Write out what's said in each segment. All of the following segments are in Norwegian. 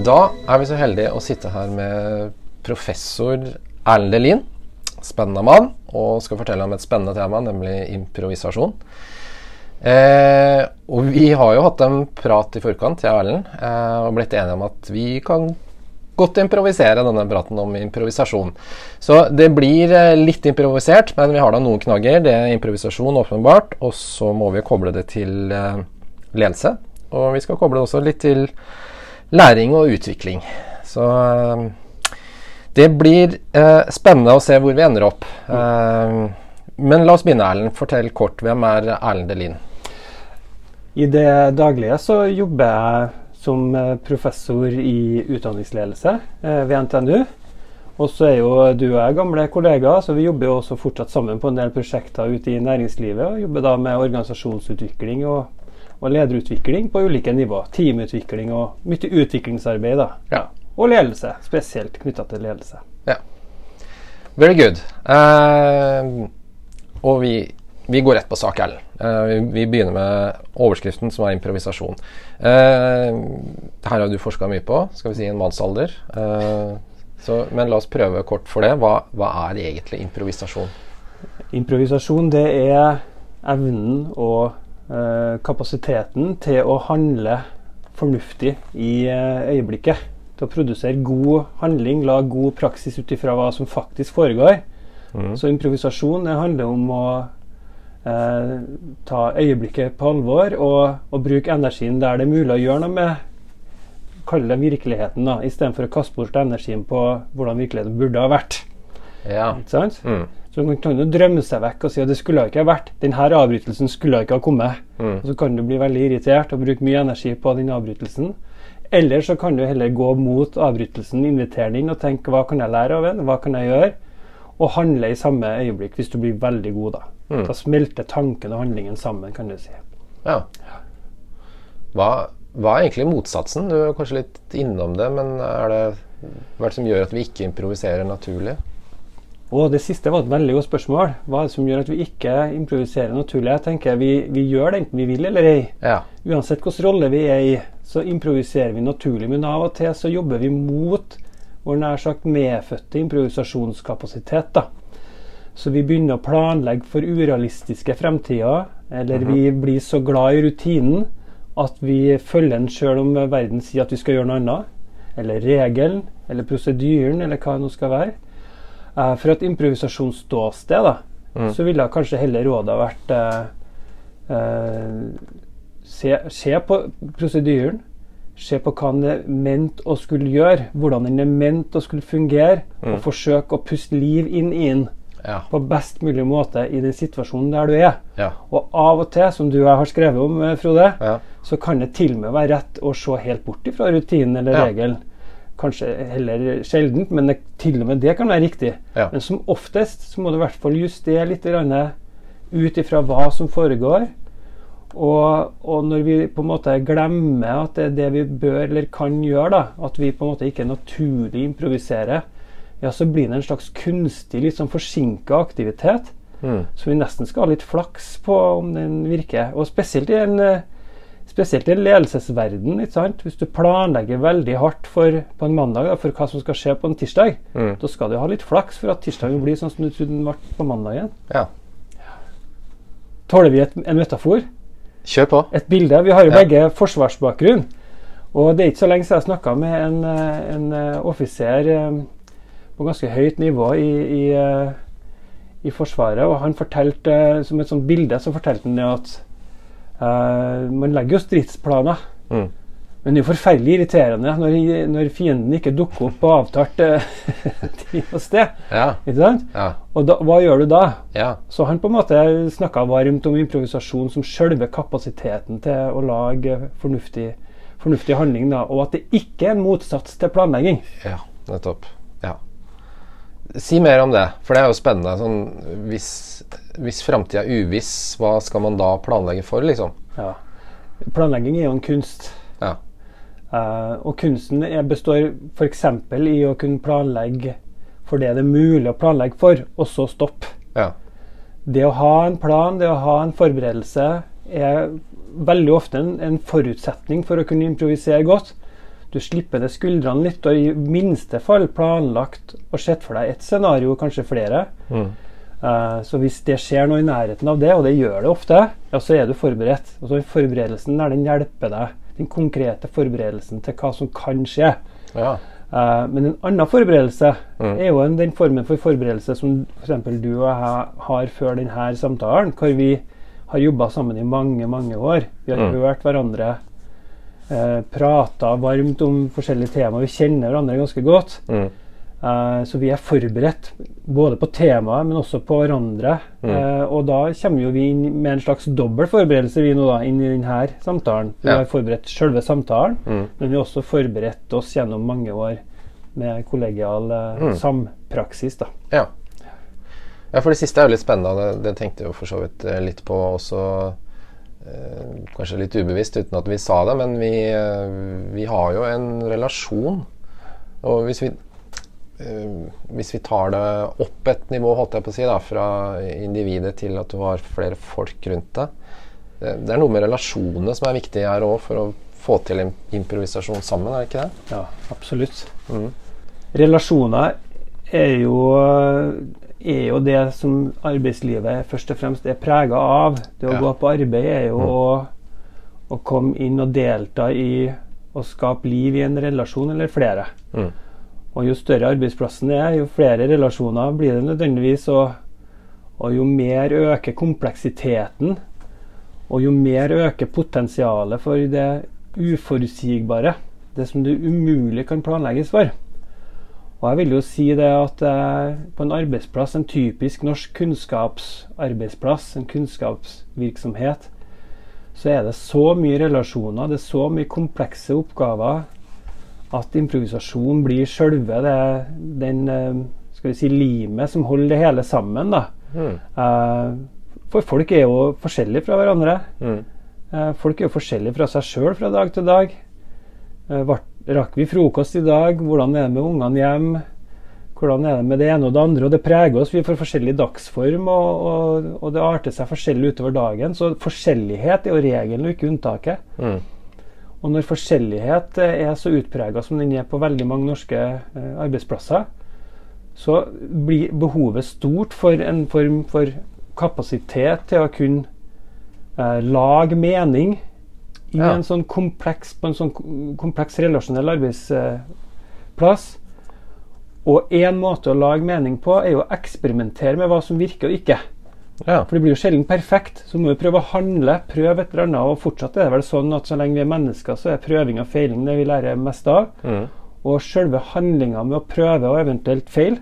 Da er vi så heldige å sitte her med professor Erlend Delin. Spennende mann, og skal fortelle om et spennende tema, nemlig improvisasjon. Eh, og vi har jo hatt en prat i forkant, jeg og Erlend, eh, og blitt enige om at vi kan godt improvisere denne praten om improvisasjon. Så det blir eh, litt improvisert, men vi har da noen knagger. Det er improvisasjon, åpenbart, og så må vi koble det til eh, ledelse. Og vi skal koble det også litt til læring og utvikling. Så eh, det blir eh, spennende å se hvor vi ender opp. Eh, men la oss begynne, Erlend. Fortell kort. Hvem er Erlend Delin? I det daglige så jobber jeg som eh, professor i utdanningsledelse eh, ved NTNU. Og så er jo du og jeg gamle kollegaer, så vi jobber jo også fortsatt sammen på en del prosjekter ute i næringslivet. Og jobber da med organisasjonsutvikling og, og lederutvikling på ulike nivå. Teamutvikling og mye utviklingsarbeid. Ja. Og ledelse, spesielt knytta til ledelse. Ja. Very good. Uh, og vi, vi går rett på sak, Ellen. Uh, vi, vi begynner med overskriften, som er improvisasjon. Uh, her har du forska mye på, skal vi si en mannsalder. Så, men la oss prøve kort for det. Hva, hva er egentlig improvisasjon? Improvisasjon det er evnen og kapasiteten til å handle fornuftig i eh, øyeblikket. Til å produsere god handling, la god praksis ut ifra hva som faktisk foregår. Mm. Så improvisasjon det handler om å eh, ta øyeblikket på alvor og, og bruke energien der det er mulig å gjøre noe med Kall det virkeligheten, da, istedenfor å kaste bort energien på hvordan virkeligheten burde ha vært. Ja. Ikke sant? Mm. Så man kan jo drømme seg vekk og si at det skulle ikke ha vært. Denne avbrytelsen skulle ikke ha kommet. Mm. Og så kan du bli veldig irritert og bruke mye energi på den avbrytelsen. Eller så kan du heller gå mot avbrytelsen, invitere den inn og tenke hva kan jeg lære av den, hva kan jeg gjøre? Og handle i samme øyeblikk hvis du blir veldig god, da. Mm. Da smelter tanken og handlingen sammen, kan du si. ja. Hva, hva er egentlig motsatsen? Du er kanskje litt innom det, men er det hva er det som gjør at vi ikke improviserer naturlig? Og Det siste var et veldig godt spørsmål. Hva er det som gjør at vi ikke improviserer naturlig? Jeg tenker Vi, vi gjør det enten vi vil eller ei. Ja. Uansett hvilken rolle vi er i, så improviserer vi naturlig. Men av og til så jobber vi mot vår nær sagt medfødte improvisasjonskapasitet. da. Så vi begynner å planlegge for urealistiske fremtider. Eller vi blir så glad i rutinen at vi følger den sjøl om verden sier at vi skal gjøre noe annet. Eller regelen, eller prosedyren, eller hva det nå skal være. Eh, For et improvisasjonsståsted da, Mm. så ville kanskje heller rådet vært eh, eh, se, se på prosedyren. Se på hva den er ment å skulle gjøre, hvordan den er ment å skulle fungere. Mm. Og forsøke å puste liv inn i den Ja. på best mulig måte i den situasjonen der du er. Ja. Og av og til, som du og jeg har skrevet om, Frode, ja. så kan det til og med være rett å se helt bort fra rutinen eller regelen. Kanskje heller sjeldent, men det, til og med det kan være riktig. Ja. Men som oftest så må du i hvert fall justere litt ut ifra hva som foregår. Og, og når vi på en måte glemmer at det er det vi bør eller kan gjøre, da, at vi på en måte ikke naturlig improviserer, ja, så blir det en slags kunstig, litt sånn forsinka aktivitet. Mm. Så vi nesten skal ha litt flaks på om den virker. Og spesielt i en, eh, spesielt i en ledelsesverden. Hvis du planlegger veldig hardt for, på en mandag da, for hva som skal skje på en tirsdag, Mm. da skal du ha litt flaks for at tirsdagen blir sånn som du trodde den ble på mandagen. ja. Tåler vi et, en metafor? Kjør på. Et bilde? Vi har jo Ja. begge forsvarsbakgrunn. Og det er ikke så lenge siden jeg snakka med en, eh, en eh, offiser eh, på ganske høyt nivå i, i, i Forsvaret, og han fortalte som et sånt bilde så fortalte han det at eh, man legger jo stridsplaner. Mm. Men det er jo forferdelig irriterende når, når fienden ikke dukker opp på avtalt uh, tid og sted. Ja. Ikke sant? Ja. Og da, hva gjør du da? Ja. Så han på en måte snakka varmt om improvisasjon som selve kapasiteten til å lage fornuftig, fornuftig handling, da, og at det ikke er en motsats til planlegging. Ja, nettopp. Si mer om det, for det er jo spennende. Sånn, hvis hvis framtida er uviss, hva skal man da planlegge for, liksom? Ja. Planlegging er jo en kunst. Ja. Uh, og kunsten består f.eks. i å kunne planlegge for det det er mulig å planlegge for, og så stoppe. Ja. Det å ha en plan, det å ha en forberedelse, er veldig ofte en, en forutsetning for å kunne improvisere godt. Du slipper ned skuldrene litt, og i minste fall planlagt og sett for deg ett scenario, kanskje flere. Mm. Uh, så hvis det skjer noe i nærheten av det, og det gjør det ofte, ja, så er du forberedt. Og så Forberedelsen der den hjelper deg, den konkrete forberedelsen til hva som kan skje. Ja. Uh, men en annen forberedelse Mm. er jo en, den formen for forberedelse som f.eks. du og jeg har før denne samtalen, hvor vi har jobba sammen i mange, mange år. Vi har Mm. hørt hverandre eh, prata varmt om forskjellige temaer. Vi kjenner hverandre ganske godt. Mm. Eh, så vi er forberedt både på temaet, men også på hverandre. Mm. Eh, og da kommer jo vi inn med en slags dobbel forberedelse vi nå da, inn i denne samtalen. Vi Ja. har forberedt selve samtalen, Mm. men vi har også forberedt oss gjennom mange år med kollegial eh, Mm. sampraksis. da. Ja. ja, for det siste er jo litt spennende. Det, det tenkte jeg jo for så vidt eh, litt på også. Eh, kanskje litt ubevisst uten at vi sa det, men vi, eh, vi har jo en relasjon. Og hvis vi, eh, hvis vi tar det opp et nivå, holdt jeg på å si, da, fra individet til at du har flere folk rundt deg Det, det er noe med relasjonene som er viktig her òg, for å få til improvisasjon sammen, er det ikke det? Ja, absolutt. Mm. Relasjoner er jo, er jo det som arbeidslivet først og fremst er prega av. Det å Ja. gå på arbeid er jo å, å komme inn og delta i å skape liv i en relasjon eller flere. Mm. Og jo større arbeidsplassen er, jo flere relasjoner blir det nødvendigvis. Og, og jo mer øker kompleksiteten, og jo mer øker potensialet for det uforutsigbare. Det som det umulig kan planlegges for. Og jeg vil jo si det at eh, på en arbeidsplass, en typisk norsk kunnskapsarbeidsplass, en kunnskapsvirksomhet, så er det så mye relasjoner, det er så mye komplekse oppgaver, at improvisasjon blir sjølve det, den eh, skal vi si, limet som holder det hele sammen. da. Mm. Eh, for folk er jo forskjellige fra hverandre. Mm. Eh, Folk er jo forskjellige fra seg sjøl fra dag til dag. Vart- Rakk vi frokost i dag? Hvordan er det med ungene hjem? Hvordan er det med det ene og det andre? Og det preger oss. Vi får forskjellig dagsform, og, og, og det arter seg forskjellig utover dagen. Så forskjellighet er jo regelen og ikke unntaket. Mm. Og når forskjellighet er så utprega som den er på veldig mange norske eh, arbeidsplasser, så blir behovet stort for en form for kapasitet til å kunne eh, lage mening i Ja. en sånn kompleks, på en sånn kompleks relasjonell arbeidsplass. Og én måte å lage mening på er jo å eksperimentere med hva som virker og ikke. Ja. For det blir jo sjelden perfekt. Så må vi prøve å handle, prøve et eller annet. Og fortsatt er det vel sånn at så lenge vi er mennesker, så er prøving og feiling det vi lærer mest av. Mm. Og selve handlinga med å prøve og eventuelt feil,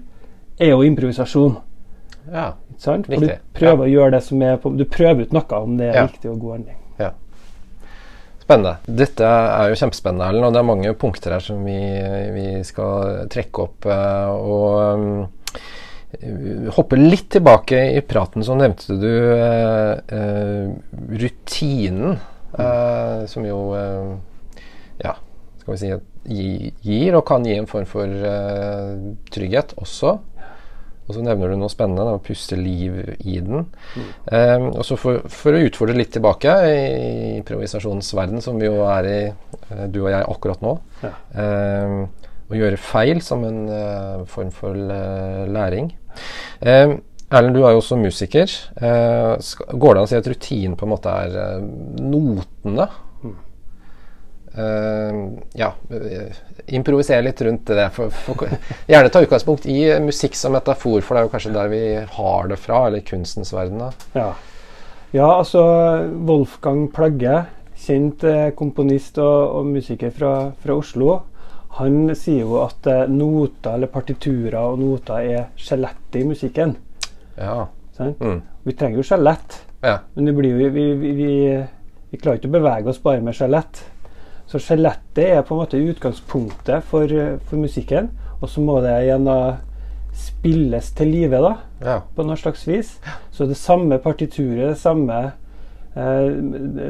er jo improvisasjon. ja. For du prøver å gjøre det som er på Du prøver ut noe om det er Ja. riktig og god handling. Spennende. Dette er jo kjempespennende, Erlend, og det er mange punkter her som vi, vi skal trekke opp. eh, Og um, hoppe litt tilbake i praten, så nevnte du eh, eh, rutinen, eh, som jo eh, ja, skal vi si gir og kan gi en form for eh, trygghet også. Og så nevner du noe spennende, da, å puste liv i den. Eh, og så for, for å utfordre litt tilbake i improvisasjonens verden, som vi jo er i, eh, du og jeg akkurat nå. Ja. Um, å gjøre feil som en uh, form for læring. Eh, Erlend, du er jo også musiker. Uh, skal, går det an å si at rutinen på en måte er uh, notene? Eh, ja, improvisere litt rundt det. For, for, gjerne ta utgangspunkt i musikk som metafor, for det er jo kanskje der vi har det fra, eller kunstens verden. da. Ja. ja, altså Wolfgang Plagge, kjent eh, komponist og, og musiker fra, fra Oslo, han sier jo at eh, noter eller partiturer og noter er skjelettet i musikken. Ja. Mm. Vi trenger jo skjelett, ja. men det blir vi, vi, vi, vi klarer ikke å bevege oss bare med skjelett. Så skjelettet er på en måte utgangspunktet for, eh, for musikken, og så må det igjen da spilles til live, da ja. på noe slags vis. Så det samme partituret, det samme, eh,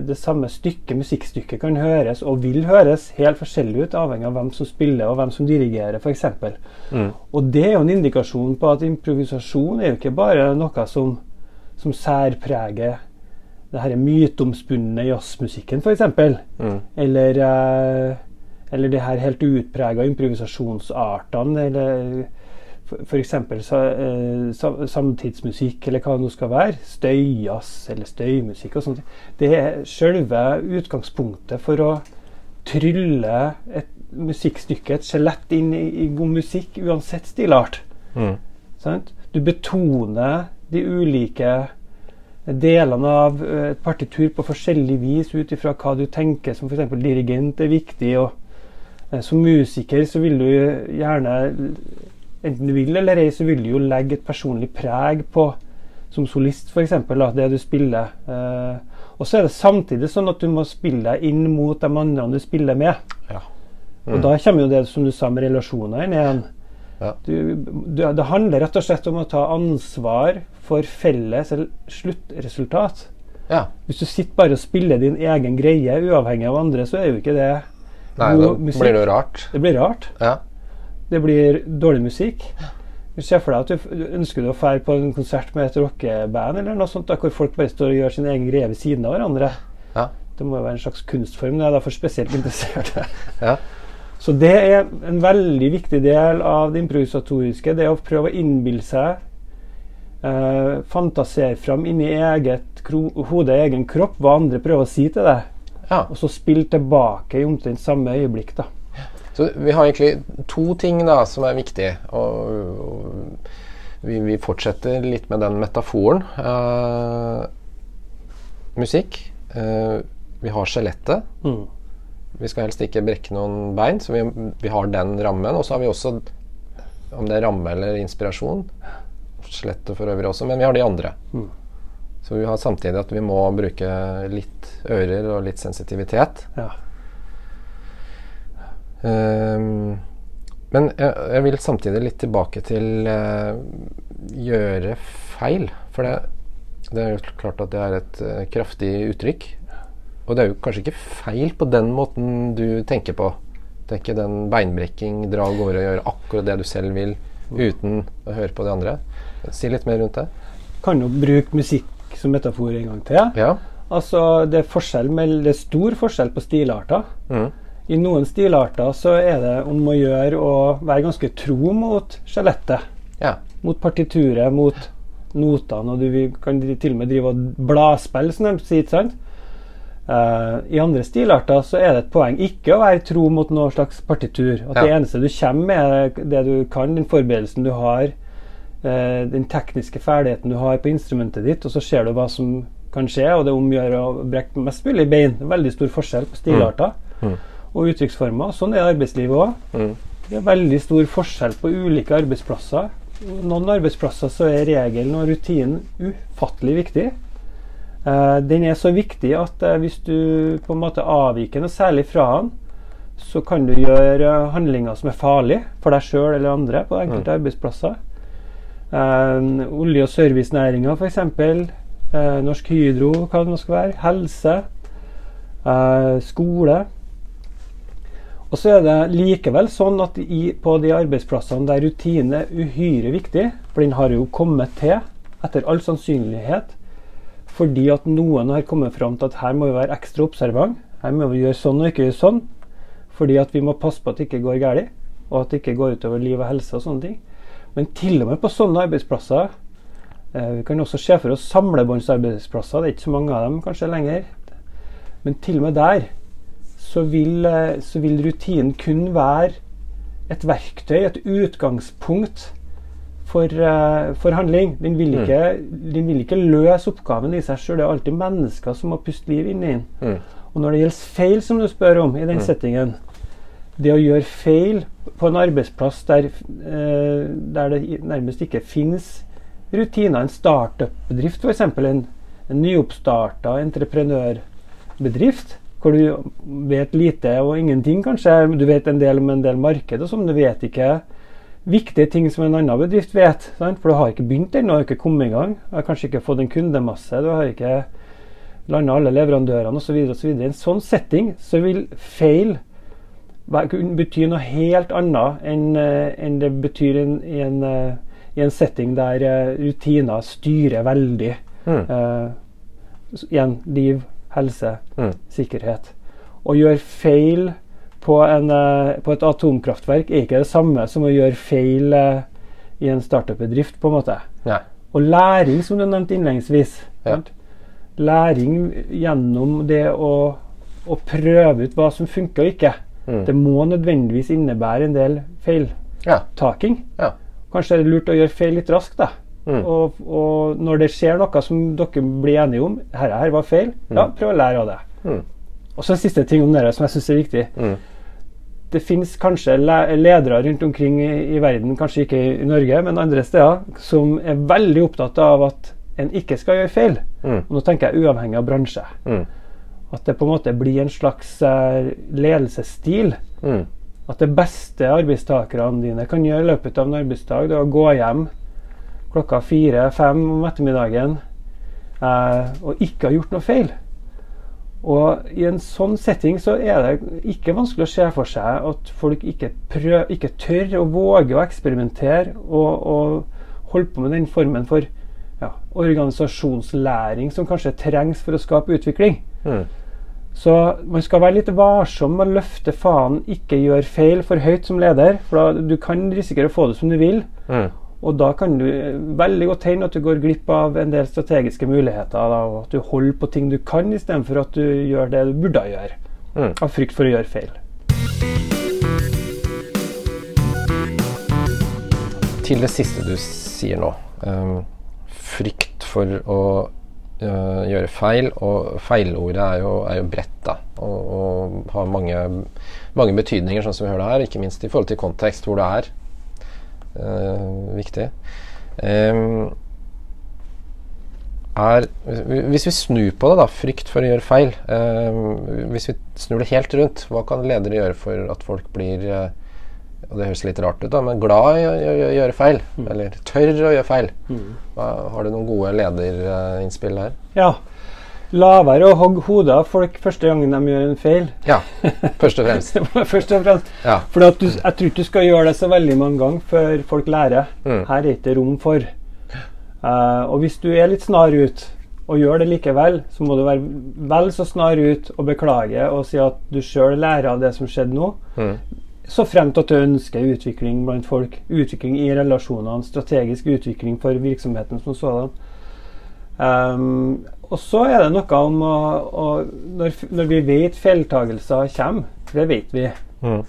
det samme stykket, musikkstykket, kan høres og vil høres helt forskjellig ut, avhengig av hvem som spiller og hvem som dirigerer, f.eks. Mm. Og det er jo en indikasjon på at improvisasjon er jo ikke bare noe som, som særpreger det her myteomspunne jazzmusikken, f.eks. Mm. Eller, eh, eller de her helt utprega improvisasjonsartene, eller f.eks. Eh, samtidsmusikk, eller hva det nå skal være. Støyjazz eller støymusikk og sånt. Det er selve utgangspunktet for å trylle et musikkstykke, et skjelett, inn i, i, god musikk, uansett stilart. Mm. Du betoner de ulike delene av eh, et partitur på forskjellig vis ut ifra hva du tenker som f.eks. dirigent er viktig. og eh, Som musiker så vil du gjerne, enten du vil eller ei, så vil du jo legge et personlig preg på som solist, f.eks. Det du spiller. Eh, og så er det samtidig sånn at du må spille deg inn mot de andre du spiller med. Ja. Mm. Og da kommer jo det som du sa med relasjoner inn igjen. Ja. Du, du, det handler rett og slett om å ta ansvar for felles sluttresultat. Ja. Hvis du sitter bare og spiller din egen greie uavhengig av andre, så er jo ikke det Nei, god musikk. blir det rart. Det blir rart. Ja. Det blir dårlig musikk. Du ser for deg at du ønsker du å dra på en konsert med et rockeband eller noe sånt, da, hvor folk bare står og gjør sin egen greie ved siden av hverandre. Ja. Det må jo være en slags kunstform det er derfor spesielt interesserte. ja. Så det er en veldig viktig del av det improvisatoriske. Det å prøve å innbille seg, eh, fantasere fram inni eget hode, egen kropp, hva andre prøver å si til deg. Ja. Og så spille tilbake i omtrent samme øyeblikk. da. Så Vi har egentlig to ting da som er viktige. Og, og vi, vi, fortsetter litt med den metaforen. Uh, musikk. Uh, vi har skjelettet. Mm. Vi skal helst ikke brekke noen bein, så vi, vi har den rammen. Og så har vi også, om det er ramme eller inspirasjon, skjelettet for øvrig også, men vi har de andre. Mm. Så vi har samtidig at vi må bruke litt ører og litt sensitivitet. Ja. Um, men jeg, jeg, vil samtidig litt tilbake til uh, gjøre feil. For det, det, er jo klart at det er et uh, kraftig uttrykk. Og det er jo kanskje ikke feil på den måten du tenker på. Det er ikke den beinbrekking, dra av gårde og gjøre akkurat det du selv vil uten å høre på de andre. Si litt mer rundt det. Kan jo bruke musikk som metafor en gang til. Ja. Altså, det er, forskjell, det er stor forskjell på stilarter. Mm. I noen stilarter så er det om å gjøre å være ganske tro mot skjelettet. Ja. Mot partituret, mot notene, og du kan til og med drive og bladspille, som de sier. sant? Uh, I andre stilarter så er det et poeng ikke å være tro mot noe slags partitur. At ja. det eneste du kommer med, det du kan, den forberedelsen du har, den tekniske ferdigheten du har på instrumentet ditt, og så ser du hva som kan skje, og det omgjør å brekke mest mulig bein. Veldig stor forskjell på stilarter mm. Mm. og uttrykksformer. Sånn er arbeidslivet òg. Mm. Det er veldig stor forskjell på ulike arbeidsplasser. Noen arbeidsplasser så er regelen og rutinen ufattelig viktig. Uh, den er så viktig at uh, hvis du på en måte avviker noe særlig fra den, så kan du gjøre handlinger som er farlige for deg sjøl eller andre på enkelte mm. arbeidsplasser. Uh, olje- og servicenæringa f.eks. Uh, Norsk Hydro, hva det nå skal være. Helse. skole. Og så er det likevel sånn at i, på de arbeidsplassene der rutine er uhyre viktig, for den har jo kommet til, etter all sannsynlighet, fordi at noen har kommet fram til at her må vi være ekstra observant. Her må vi gjøre sånn og ikke gjøre sånn. Fordi at vi må passe på at det ikke går galt, og at det ikke går utover liv og helse og sånne ting. Men til og med på sånne arbeidsplasser eh, Vi kan også se for oss samlebåndsarbeidsplasser. Det er ikke så mange av dem kanskje lenger. Men til og med der så vil, eh, så vil rutinen kun være et verktøy, et utgangspunkt for, uh, for handling. Den vil, mm. ikke, mm. den vil, ikke, løse oppgaven i seg sjøl. Det er alltid mennesker som må puste liv inn i den. Mm. Og når det gjelder feil, som du spør om i den mm. settingen Det å gjøre feil på en arbeidsplass der, uh, der det nærmest ikke finnes rutiner, en startup-bedrift f.eks., en, en nyoppstarta entreprenørbedrift, hvor du vet lite og ingenting, kanskje. Du vet en del om en del marked, og sånn, du vet ikke viktige ting som en annen bedrift vet. Sant? For du har ikke begynt ennå, du har ikke kommet i gang. Du har kanskje ikke fått en kundemasse, du har ikke landa alle leverandørene osv. I en sånn setting så vil feil bety noe helt annet enn, uh, enn det betyr i, en, uh, en, setting der uh, rutiner styrer veldig. Mm. igjen liv, helse, mm. sikkerhet. Å gjøre feil på, en, uh, på et atomkraftverk er ikke det samme som å gjøre feil uh, i en startup-bedrift, på en måte. Nei. Og læring, som du nevnte innledningsvis. Ja. Læring gjennom det å, å prøve ut hva som funker og ikke. Mm. Det må nødvendigvis innebære en del feiltaking. ja. Kanskje er det lurt å gjøre feil litt raskt. da. Mm. Og, og når det skjer noe som dere blir enige om, her, her var feil, ja, prøv å lære av det. Mm. Og så en siste ting om dette som jeg syns er viktig. Mm. Det finnes kanskje ledere rundt omkring i, i verden, kanskje ikke i, i Norge, men andre steder, som er veldig opptatt av at en ikke skal gjøre feil. Mm. Og nå tenker jeg uavhengig av bransje. Mm. At det på en måte blir en slags eh, ledelsesstil. Mm. At det beste arbeidstakerne dine kan gjøre i løpet av en arbeidsdag, det er å gå hjem klokka fire-fem om ettermiddagen eh, og ikke ha gjort noe feil. Og i en sånn setting så er det ikke vanskelig å se for seg at folk ikke, prøv, ikke tør å våge å eksperimentere og, og holde på med den formen for ja, organisasjonslæring som kanskje trengs for å skape utvikling. Mm. Så man skal være litt varsom med å løfte fanen 'ikke gjør feil' for høyt som leder. For da, du kan risikere å få det som du vil. Mm. Og da kan du veldig godt hende at du går glipp av en del strategiske muligheter. Da, og at du holder på ting du kan, istedenfor at du gjør det du burde gjøre. Mm. Av frykt for å gjøre feil. Til det siste du sier nå. Um, frykt for å øh, gjøre feil. Og feilordet er jo, er jo bredt, da. Og, og har mange, mange betydninger, sånn som vi hører her. Ikke minst i forhold til kontekst, hvor det er uh, viktig. Um, er, hvis vi snur på det, da, frykt for å gjøre feil ehm, Hvis vi snur det helt rundt, hva kan ledere gjøre for at folk blir eh, og det høres litt rart ut, da, men glad i å gjøre, gjøre feil. Eller tør å gjøre feil. Mm. har du noen gode lederinnspill her? Ja. La være å hogge hodet av folk første gangen de gjør en feil. Ja, først og fremst. Først og fremst. Ja. For at du, jeg tror ikke du skal gjøre det så veldig mange ganger før folk lærer. Mm. Her er ikke rom for. Uh, og hvis du er litt snar ut og gjør det likevel, så må du være vel så snar ut og beklage og si at du sjøl lærer av det som skjedde nå. Mm. Så fremt at du ønsker utvikling blant folk. Utvikling i relasjonene, strategisk utvikling for virksomheten som sådan. Um, og så er det noe om å, å når, når vi vet feiltagelser kommer, for det vet vi, Mm.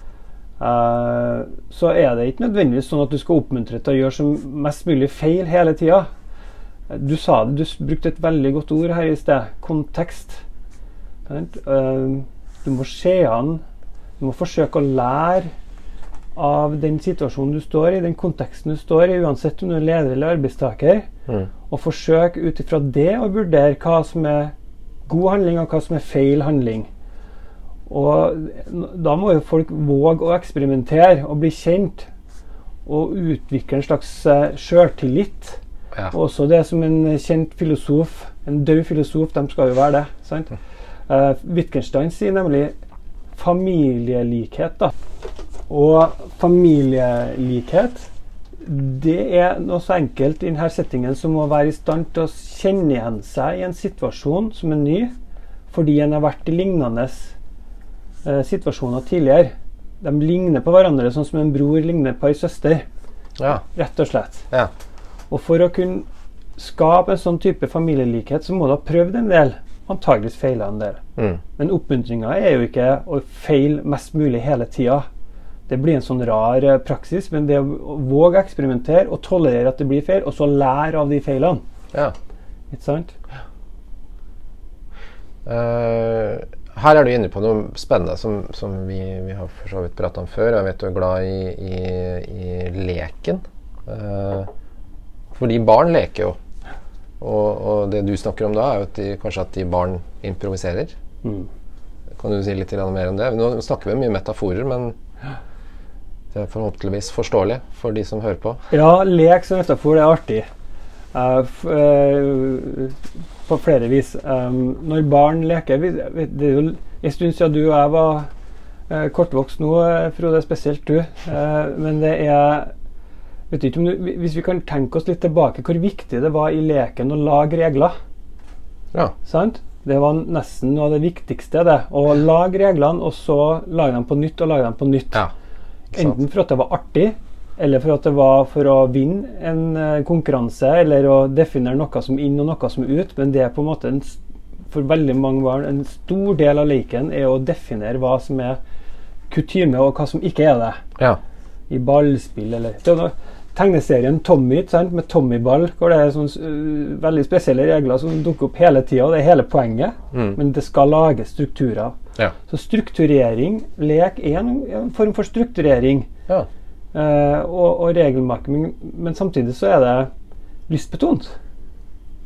uh, så er det ikke nødvendigvis sånn at du skal oppmuntre til å gjøre som mest mulig feil hele tida. Du sa det, du brukte et veldig godt ord her i sted. Kontekst. Eh, du må se an Du må forsøke å lære av den situasjonen du står i, den konteksten du står i, uansett om du er leder eller arbeidstaker. Mm. Og forsøk ut ifra det å vurdere hva som er god handling, og hva som er feil handling. Og da må jo folk våge å eksperimentere og bli kjent. Og utvikle en slags uh, sjøltillit. Ja. Også det som en kjent filosof, en død filosof, de skal jo være det. sant? Uh, Wittgenstein sier nemlig familielikhet. da. Og familielikhet det er noe så enkelt i denne settingen som å være i stand til å kjenne igjen seg i en situasjon som er ny, fordi en har vært i lignende eh, situasjoner tidligere. De ligner på hverandre sånn som en bror ligner på ei søster, Ja. rett og slett. ja. Og for å kunne skape en sånn type familielikhet, så må du ha prøvd en del. Antageligvis feila en del. Mm. Men oppmuntringa er jo ikke å feile mest mulig hele tida. Det blir en sånn rar eh, praksis, men det å våge å eksperimentere og tolerere at det blir feil, og så lære av de feilene. ja. Ikke sant? Uh, her er du inne på noe spennende som, som vi, vi har for så vidt prata om før. Jeg vet du er glad i, i, i leken. Uh, fordi barn leker jo. Og, og det du snakker om da, er jo at de, kanskje at de barn improviserer. Mm. Kan du si litt mer om det? Nå snakker vi mye metaforer, men det er forhåpentligvis forståelig for de som hører på. Ja, lek som metafor det er artig. Uh, eh, på flere vis. Um, når barn leker vi, Det er jo en stund siden du og jeg var uh, kortvokst nå, Frode, spesielt du. Men det er vet ikke om du, Hvis vi kan tenke oss litt tilbake, hvor viktig det var i leken å lage regler. Ja. Sant? Det var nesten noe av det viktigste. det, Å lage reglene, og så lage dem på nytt og lage dem på nytt. Ja. Enten for at det var artig, eller for at det var for å vinne en eh, konkurranse, eller å definere noe som inn og noe som ut. Men det er på en måte en, for veldig mange barn en stor del av leken er å definere hva som er kutyme, og hva som ikke er det. Ja. I ballspill eller det er noe- Tegneserien Tommy sant? med Tommyball, hvor det er sånne uh, veldig spesielle regler som dukker opp hele tida. Det er hele poenget, Mm. men det skal lages strukturer. Ja. Så strukturering, lek, er en, en form for strukturering ja. Uh, og, og regelmaking, men samtidig så er det lystbetont.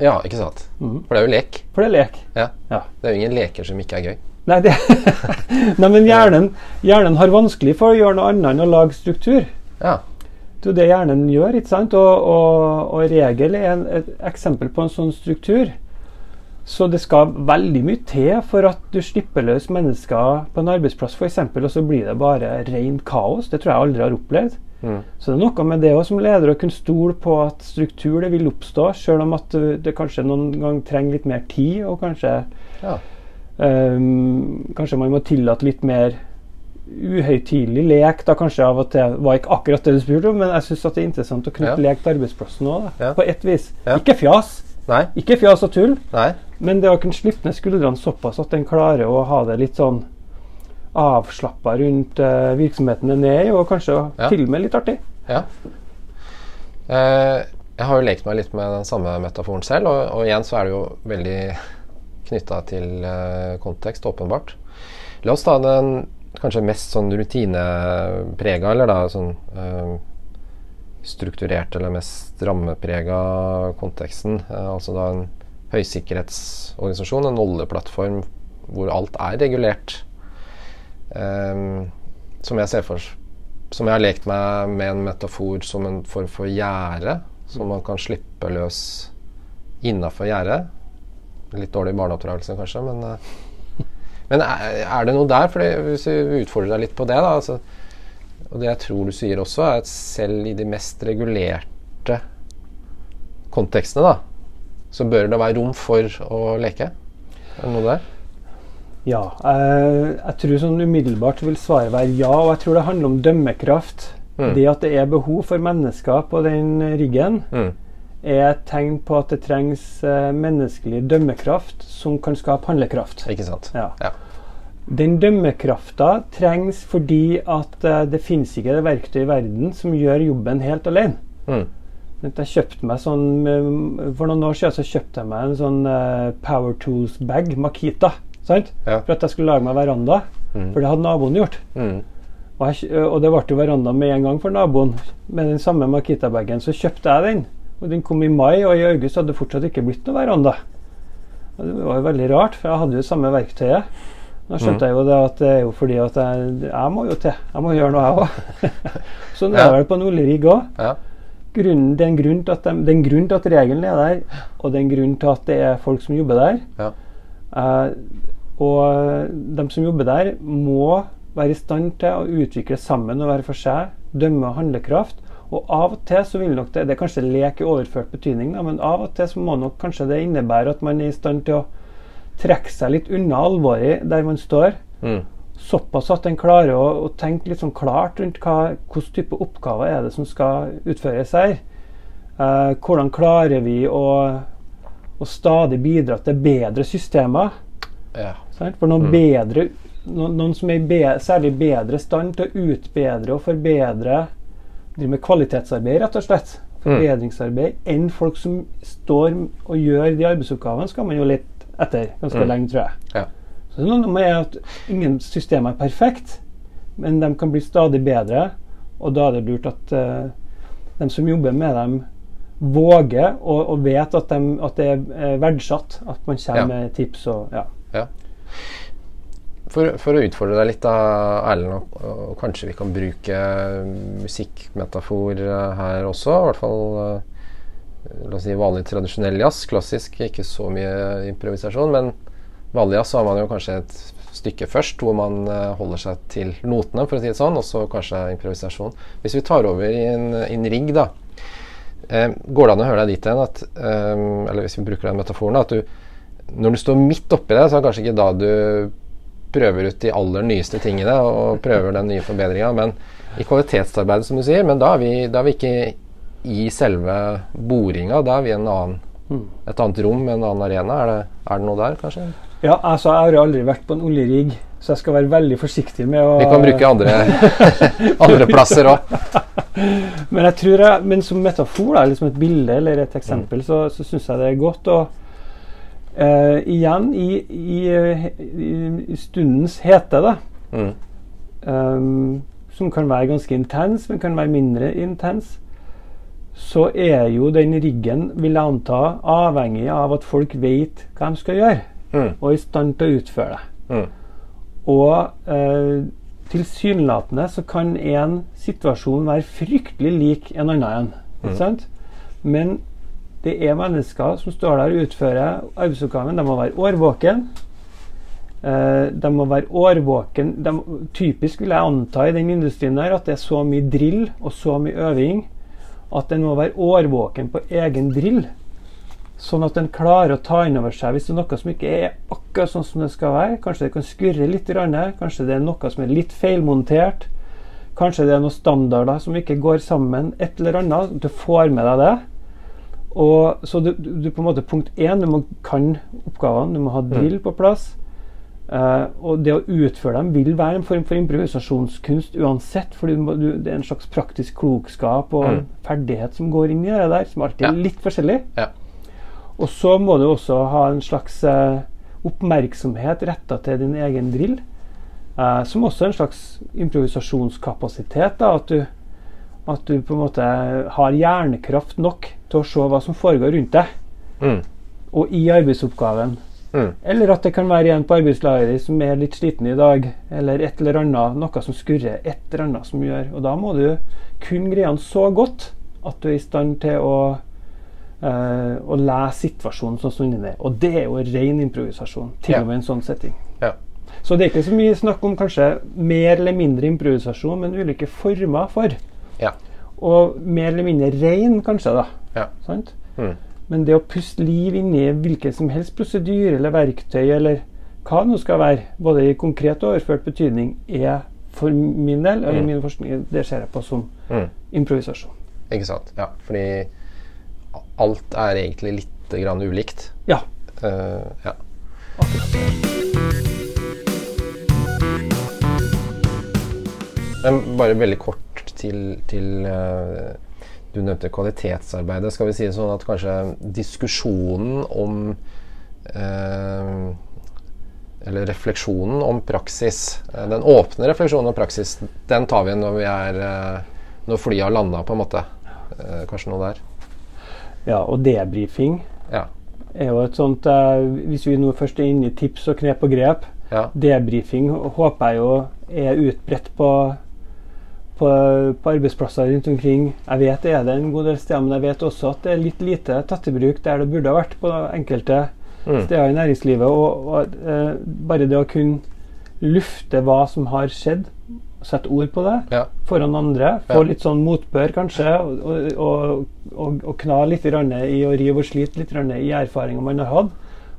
Ja, ikke sant. Mm. For det er jo lek. For det er lek. Ja. Ja. Det er jo ingen leker som ikke er gøy. Nei, det, Nei men hjernen, hjernen har vanskelig for å gjøre noe annet enn å lage struktur. Ja. Det er jo det hjernen gjør, ikke sant? Og, og, og regel er en, et eksempel på en sånn struktur. Så det skal veldig mye til for at du slipper løs mennesker på en arbeidsplass f.eks., og så blir det bare rent kaos. Det tror jeg aldri har opplevd. Mm. Så det er noe med det òg som leder å kunne stole på at struktur det vil oppstå, selv om at det kanskje noen gang trenger litt mer tid, og kanskje ja. um, kanskje man må tillate litt mer uhøytidelig lek. da kanskje av og til var ikke akkurat det du spurte om, men jeg syns det er interessant å knytte Ja. lek til arbeidsplassen òg. Ja. På ett vis. Ja. Ikke fjas, Nei. ikke fjas og tull, Nei. men det å kunne slippe ned skuldrene såpass at en klarer å ha det litt sånn avslappa rundt uh, virksomheten den er i, og kanskje Ja. til og med litt artig. Ja. Uh, jeg har jo lekt meg litt med den samme metaforen selv, og, og igjen så er det jo veldig knytta til uh, kontekst, åpenbart. La oss ta den kanskje mest sånn rutineprega, eller da sånn øh, strukturert eller mest rammeprega konteksten. Eh, altså da en høysikkerhetsorganisasjon, en oljeplattform hvor alt er regulert. Eh, som jeg ser for Som jeg har lekt meg med en metafor som en form for gjerde, som man kan slippe løs innafor gjerdet. Litt dårlig barneoppdragelse, kanskje, men eh, Men er, det noe der? For hvis vi utfordrer deg litt på det, da altså, Og det jeg tror du sier også, er at selv i de mest regulerte kontekstene, da, så bør det være rom for å leke. Er det noe der? Ja. eh, jeg tror sånn umiddelbart vil svaret være ja, og jeg tror det handler om dømmekraft. Mm. Det at det er behov for mennesker på den riggen, Mm. Er et tegn på at det trengs eh, menneskelig dømmekraft som kan skape handlekraft. Ikke sant? Ja. Ja. Den dømmekrafta trengs fordi at eh, det finnes ikke det verktøy i verden som gjør jobben helt alene. Mm. Jeg kjøpte meg sånn, eh, For noen år siden så kjøpte jeg meg en sånn Power Tools-bag, Makita. Sant? Ja. For at jeg skulle lage meg veranda. Mm. For det hadde naboen gjort. Mm. Og, jeg, og det ble jo veranda med en gang for naboen. Med den samme Makita-bagen så kjøpte jeg den. Og Den kom i mai, og i august hadde det fortsatt ikke blitt noe veranda. Og det var jo veldig rart, for jeg hadde jo samme verktøyet. Da skjønte Mm. jeg jo det at det er jo fordi at jeg, jeg må jo til. Jeg må gjøre noe, jeg òg. sånn er det vel på oljerigg òg. Ja. Grunnen, det er en grunn til at de, grunn til at regelen er der, og det er en grunn til at det er folk som jobber der. Ja. Uh, og de som jobber der, må være i stand til å utvikle sammen og være for seg, dømme og handlekraft. Og av og til så vil nok det Det er kanskje lek i overført betydning, da, men av og til så må nok kanskje det innebære at man er i stand til å trekke seg litt unna alvoret der man står. Mm. Såpass at en klarer å, å tenke litt sånn klart rundt hva, hvilken type oppgaver er det som skal utføres her. Eh, hvordan klarer vi å, å stadig bidra til bedre systemer? ja. For noen, Mm. bedre, noen, noen som er i be, særlig bedre stand til å utbedre og forbedre Drive med kvalitetsarbeid, rett og slett. Forbedringsarbeid. Enn folk som står og gjør de arbeidsoppgavene, skal man jo litt etter ganske Mm. lenge, tror jeg. Ja. Så noe med at ingen system er perfekt, men de kan bli stadig bedre. Og da er det lurt at uh, de som jobber med dem, våger og, og vet at, de, at det er eh, verdsatt. At man kommer Ja. med tips og ja. Ja. For, for å utfordre deg litt, da, Erlend, og, og kanskje vi kan bruke musikkmetafor eh, her også. I hvert fall eh, la oss si vanlig tradisjonell jazz. Klassisk, ikke så mye improvisasjon. Men vanlig jazz så har man jo kanskje et stykke først hvor man eh, holder seg til notene, for å si det sånn, og så kanskje improvisasjon. Hvis vi tar over i en, en rigg, da. Eh, går det an å høre deg dit hen at eh, Eller hvis vi bruker den metaforen, at du når du står midt oppi det, så er det kanskje ikke da du prøver ut de aller nyeste tingene og prøver den nye forbedringa, men i kvalitetsarbeidet, som du sier. Men da er vi, da er vi ikke i selve boringa, da er vi i en annen, Mm. et annet rom, en annen arena. Er det, er det noe der, kanskje? Ja, altså, jeg har aldri vært på en oljerigg, så jeg skal være veldig forsiktig med å Vi kan bruke andre, andre plasser òg. Men jeg tror jeg, men som metafor, da, eller som et bilde eller et eksempel, så, så syns jeg det er godt. Og eh, igjen, i, i, i, stundens hete, da, Mm. Um, som kan være ganske intens, men kan være mindre intens, så er jo den riggen, vil jeg anta, avhengig av at folk vet hva de skal gjøre, Mm. og er i stand til å utføre det. Mm. Og eh, tilsynelatende så kan en situasjon være fryktelig lik en annen en. Mm. Men det er mennesker som står der og utfører arbeidsoppgaven. De må være årvåken. Eh, de må være årvåken. De, typisk vil jeg anta i den industrien der at det er så mye drill og så mye øving at en må være årvåken på egen drill. Sånn at en klarer å ta inn over seg hvis det er noe som ikke er akkurat sånn som det skal være. Kanskje det kan skurre litt, kanskje det er noe som er litt feilmontert. Kanskje det er noen standarder som ikke går sammen. Et eller annet. Du får med deg det. Og, så du, du, på en måte Punkt én, du må kan oppgavene. Du må ha drill på plass. Uh, og det å utføre dem vil være en form for improvisasjonskunst uansett. For det er en slags praktisk klokskap og Mm. ferdighet som går inn i det der, som alltid er litt forskjellig. Ja. Og så må du også ha en slags uh, oppmerksomhet retta til din egen drill. uh, som også er en slags improvisasjonskapasitet. Da, at, du, at du på en måte har hjernekraft nok til å se hva som foregår rundt deg, Mm. og i arbeidsoppgaven. Mm. Eller at det kan være en på arbeidslaget ditt som er litt sliten i dag, eller et eller annet, noe som skurrer, et eller annet som gjør Og da må du kun greiene så godt at du er i stand til å, eh, å lese situasjonen sånn som den er. Og det er jo ren improvisasjon, til og med i en sånn setting. Ja. Så det er ikke så mye snakk om kanskje mer eller mindre improvisasjon, men ulike former for. Ja. Og mer eller mindre rein, kanskje, da. Ja. Sant? Mm. Men det å puste liv inn i hvilken som helst prosedyre eller verktøy, eller hva det nå skal være, både i konkret og overført betydning, er for min del, og i Mm. min forskning, det ser jeg på som Mm. improvisasjon. Ikke sant. Ja, fordi alt er egentlig litt grann ulikt. Ja. Uh, ja. Men bare veldig kort til, til eh, Du nevnte kvalitetsarbeidet. Skal vi si det sånn at kanskje diskusjonen om eh, Eller refleksjonen om praksis, eh, den åpne refleksjonen om praksis, den tar vi når vi er Når flyet har landa, på en måte. Kanskje noe der. Ja, og debrifing Ja. er jo et sånt Hvis vi nå først er inne i tips og knep og grep, ja. debrifing håper jeg jo er utbredt på, på, på arbeidsplasser rundt omkring. Jeg vet det er det en god del steder, men jeg vet også at det er litt lite tatt i bruk der det burde ha vært på enkelte Mm. steder i næringslivet. Og, og eh, bare det å kunne lufte hva som har skjedd, sette ord på det ja. foran andre, få Ja. litt sånn motbør kanskje, og, og, og, kna litt i å rive og slite litt i erfaringer man har hatt.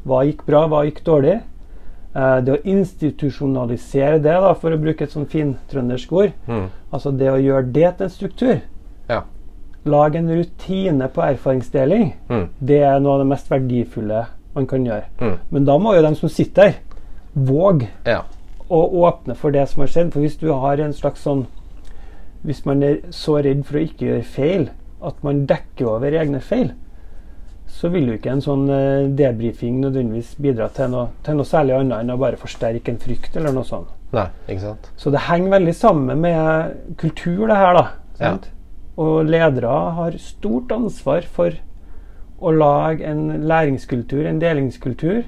Hva gikk bra, hva gikk dårlig? Eh, det å institusjonalisere det, da, for å bruke et sånn fintrøndersk ord, Mm. altså det å gjøre det til en struktur, Ja. lage en rutine på erfaringsdeling, Mm. det er noe av det mest verdifulle man kan gjøre. Mm. Men da må jo de som sitter der, våge ja. å åpne for det som har skjedd. For hvis du har en slags sånn Hvis man er så redd for å ikke gjøre feil at man dekker over egne feil, så vil jo ikke en sånn eh, debrifing nødvendigvis bidra til noe, til noe særlig annet enn å bare forsterke en frykt eller noe sånt. Nei, ikke sant. Så det henger veldig sammen med kultur, det her, da. Sant? Og ledere har stort ansvar for å lage en læringskultur, en delingskultur.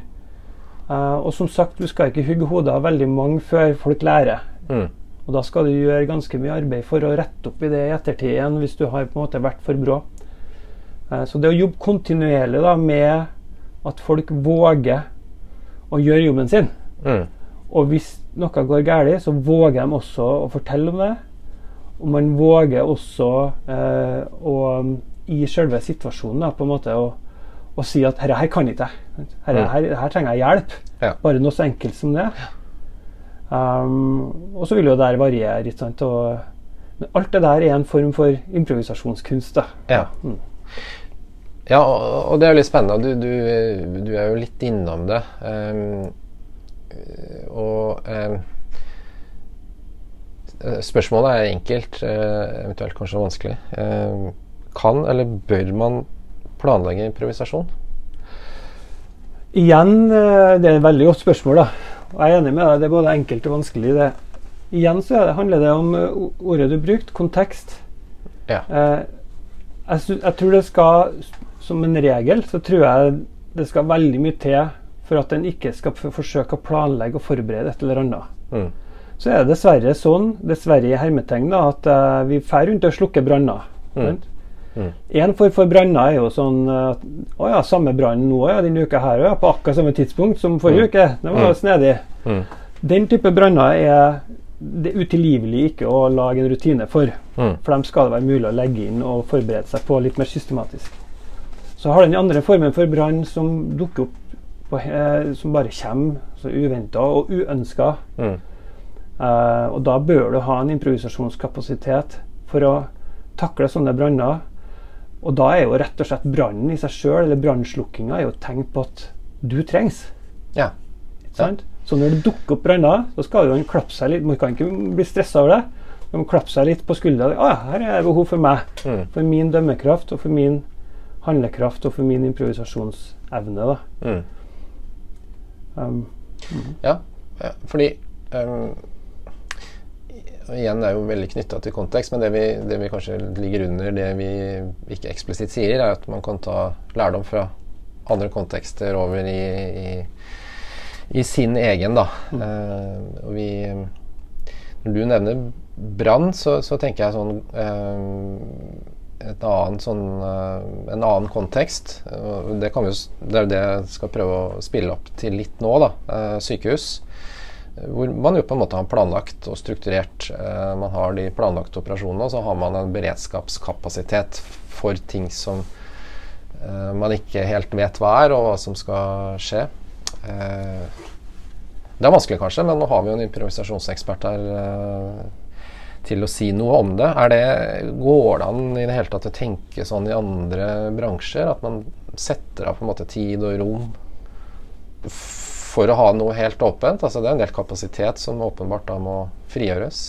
Uh, og som sagt, du skal ikke hugge hodet av veldig mange før folk lærer. Mm. Og da skal du gjøre ganske mye arbeid for å rette opp i det i ettertid igjen, hvis du har på en måte vært for brå. Eh, så det å jobbe kontinuerlig da med at folk våger å gjøre jobben sin, Mm. og hvis noe går galt, så våger de også å fortelle om det. Og man våger også eh, å i selve situasjonen da, på en måte å, å si at 'herre her kan ikke jeg'. Herre, Mm. her, her trenger jeg hjelp. Ja. Bare noe så enkelt som det. Um, og så vil jo det variere. Ikke sant? Og, men alt det der er en form for improvisasjonskunst. da. Ja. Mm. Ja, og det er jo litt spennende. Du, du, du er jo litt innom det. Um, og um, spørsmålet er enkelt, eh, eventuelt kanskje vanskelig. Um, kan eller bør man planlegge improvisasjon? Igjen, eh, det er et veldig godt spørsmål. da. Jeg er enig med deg, det er både enkelt og vanskelig. det. Igjen så er det, handler det om eh, ordet du brukte, kontekst. Ja. Eh, jeg, jeg tror det skal, som en regel, så tror jeg det skal veldig mye til for at en ikke skal forsøke å planlegge og forberede et eller annet. Mm. Så er det dessverre sånn, dessverre i hermetegn, at uh, vi drar rundt og slukker branner. Mm. Mm. En form for branner er jo sånn at Å ja, samme brann nå ja, denne uka her, ja, på akkurat samme tidspunkt som forrige Mm. uke. Det var Mm. snedig. Mm. Den type branner er det er utilgivelig ikke å lage en rutine for. Mm. For dem skal det være mulig å legge inn og forberede seg på litt mer systematisk. Så har den andre formen for brann som dukker opp på, eh, som bare kommer så uventa og uønska. Mm. Eh, og da bør du ha en improvisasjonskapasitet for å takle sånne branner. Og da er jo rett og slett brannen i seg sjøl, eller brannslukkinga, er jo tegn på at du trengs. Ja. Ikke sant? Så når det dukker opp branner, så skal jo han klappe seg litt. Man kan ikke bli stressa over det. Man må klappe seg litt på skuldra. Ah, her er det behov for meg. Mm. For min dømmekraft og for min handlekraft og for min improvisasjonsevne. Mm. Um, Ja, ja fordi um, Igjen det er jo veldig knytta til kontekst, men det vi, det vi kanskje ligger under det vi ikke eksplisitt sier, er at man kan ta lærdom fra andre kontekster over i, i, i sin egen, da. Eh, og vi Når du nevner brann, så, så tenker jeg sånn uh, et annet sånn, uh, en annen kontekst. Det, kan vi, det er det jeg skal prøve å spille opp til litt nå. da, eh, Sykehus. eh, Hvor man jo på en måte har planlagt og strukturert. Man har de planlagte operasjonene, og så har man en beredskapskapasitet for ting som man ikke helt vet hva er, og hva som skal skje. Eh, Det er vanskelig kanskje, men nå har vi jo en improvisasjonsekspert her eh, til å si noe om det. Er det. Går det an i det hele tatt å tenke sånn i andre bransjer? At man setter av på en måte tid og rom for å ha noe helt åpent? Altså Det er en del kapasitet som åpenbart da må frigjøres.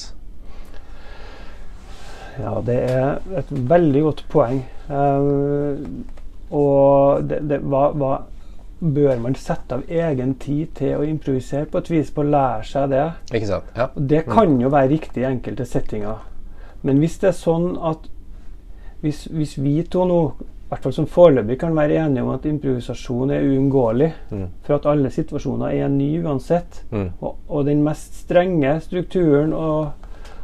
Ja, det er et veldig godt poeng. Uh, og det, det, hva, hva bør man sette av egen tid til å improvisere på et vis, på å lære seg det? Ikke sant? Ja. Og Det kan jo være riktig i enkelte settinger. Men hvis det er sånn at hvis, hvis vi to nå, i hvert fall som foreløpig, kan være enige om at improvisasjon er uunngåelig, Mm. for at alle situasjoner er nye uansett, Mm. og, og den mest strenge strukturen og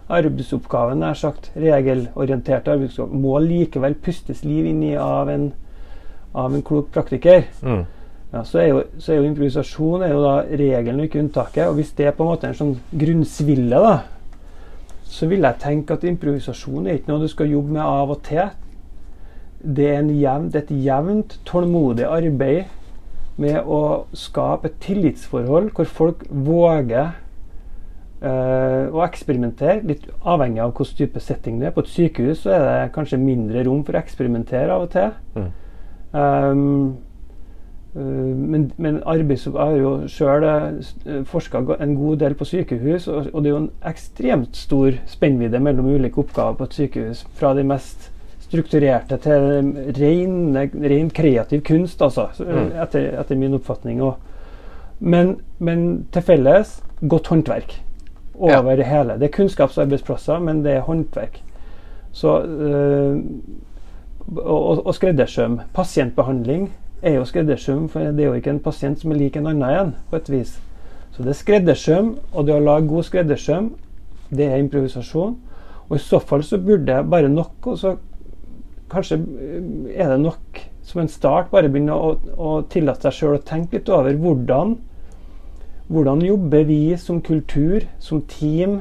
arbeidsoppgaven, nær sagt regelorienterte arbeidsoppgaven, må likevel pustes liv inn i av en, av en klok praktiker. Mm. Ja, så, er jo, så er jo improvisasjon er jo da regelen og ikke unntaket. Og hvis det er på en måte en sånn grunnsville, da, så vil jeg tenke at improvisasjon er ikke noe du skal jobbe med av og til. Det er, en jevn, det er et jevnt, tålmodig arbeid med å skape et tillitsforhold hvor folk våger øh, å eksperimentere, litt avhengig av hvilken type setting det er. På et sykehus så er det kanskje mindre rom for å eksperimentere av og til. Mm. Um, men, men arbeids, jeg har jo sjøl forska en god del på sykehus, og, og det er jo en ekstremt stor spennvidde mellom ulike oppgaver på et sykehus. Fra de mest strukturerte til ren, ren kreativ kunst, altså, Mm. etter, etter min oppfatning. Men, men til felles godt håndverk over det hele. Det er kunnskapsarbeidsplasser, men det er håndverk. Så øh, og, og skreddersøm. Pasientbehandling er jo skreddersøm, for det er jo ikke en pasient som er lik en annen igjen, på et vis. Så det er skreddersøm, og det å lage god skreddersøm, det er improvisasjon. Og i så fall så burde jeg bare nok, og så kanskje øh, er det nok som en start, bare begynne å, å tillate seg sjøl å tenke litt over hvordan hvordan jobber vi som kultur, som team,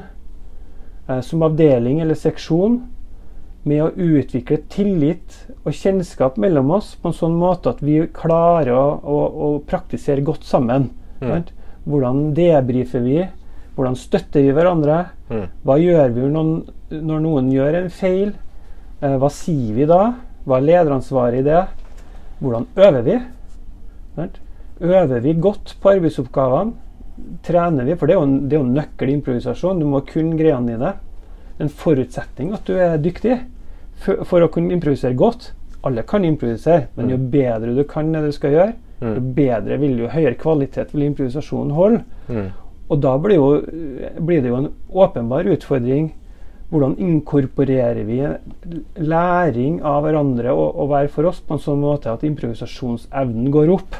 eh, som avdeling eller seksjon med å utvikle tillit og kjennskap mellom oss på en sånn måte at vi klarer å, å, å praktisere godt sammen. sant? Hvordan debrifer vi? Hvordan støtter vi hverandre? Mm. Hva gjør vi når, når noen gjør en feil? Eh, hva sier vi da? Hva er lederansvaret i det? Hvordan øver vi? Sant? Øver vi godt på arbeidsoppgavene? Trener vi? For det er jo, en- det er jo nøkkel improvisasjon. Du må kunne greiene dine. En forutsetning at du er dyktig for, for å kunne improvisere godt. Alle kan improvisere, men jo bedre du kan det du skal gjøre, jo bedre vil jo høyere kvalitet vil improvisasjonen holde. Mm. Og da blir, jo, blir det jo en åpenbar utfordring. Hvordan inkorporerer vi læring av hverandre og, og hver for oss på en sånn måte at improvisasjonsevnen går opp?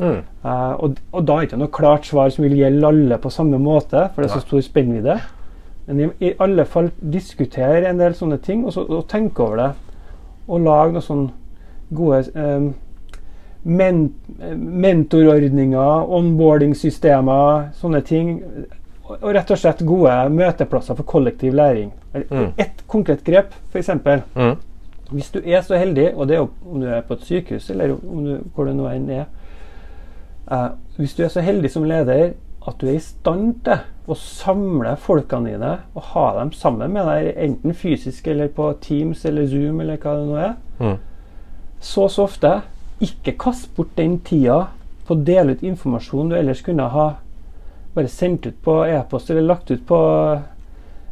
Mm. Uh, og, og da er det ikke noe klart svar som vil gjelde alle på samme måte, for det er så stor spennvidde. Men i, i alle fall diskutere en del sånne ting, og, så, og tenke over det. Og lage noen sånne gode eh, men, mentorordninger, onboarding-systemer, sånne ting. Og, og rett og slett gode møteplasser for kollektiv læring. Mm. Ett konkret grep, f.eks. Mm. Hvis du er så heldig, og det er jo om du er på et sykehus eller om du, hvor det nå enn er eh, Hvis du er så heldig som leder at du er i stand til å samle folkene dine og ha dem sammen med deg, enten fysisk eller på Teams eller Zoom eller hva det nå er, Mm. så så ofte ikke kast bort den tida på å dele ut informasjon du ellers kunne ha bare sendt ut på e-post eller lagt ut på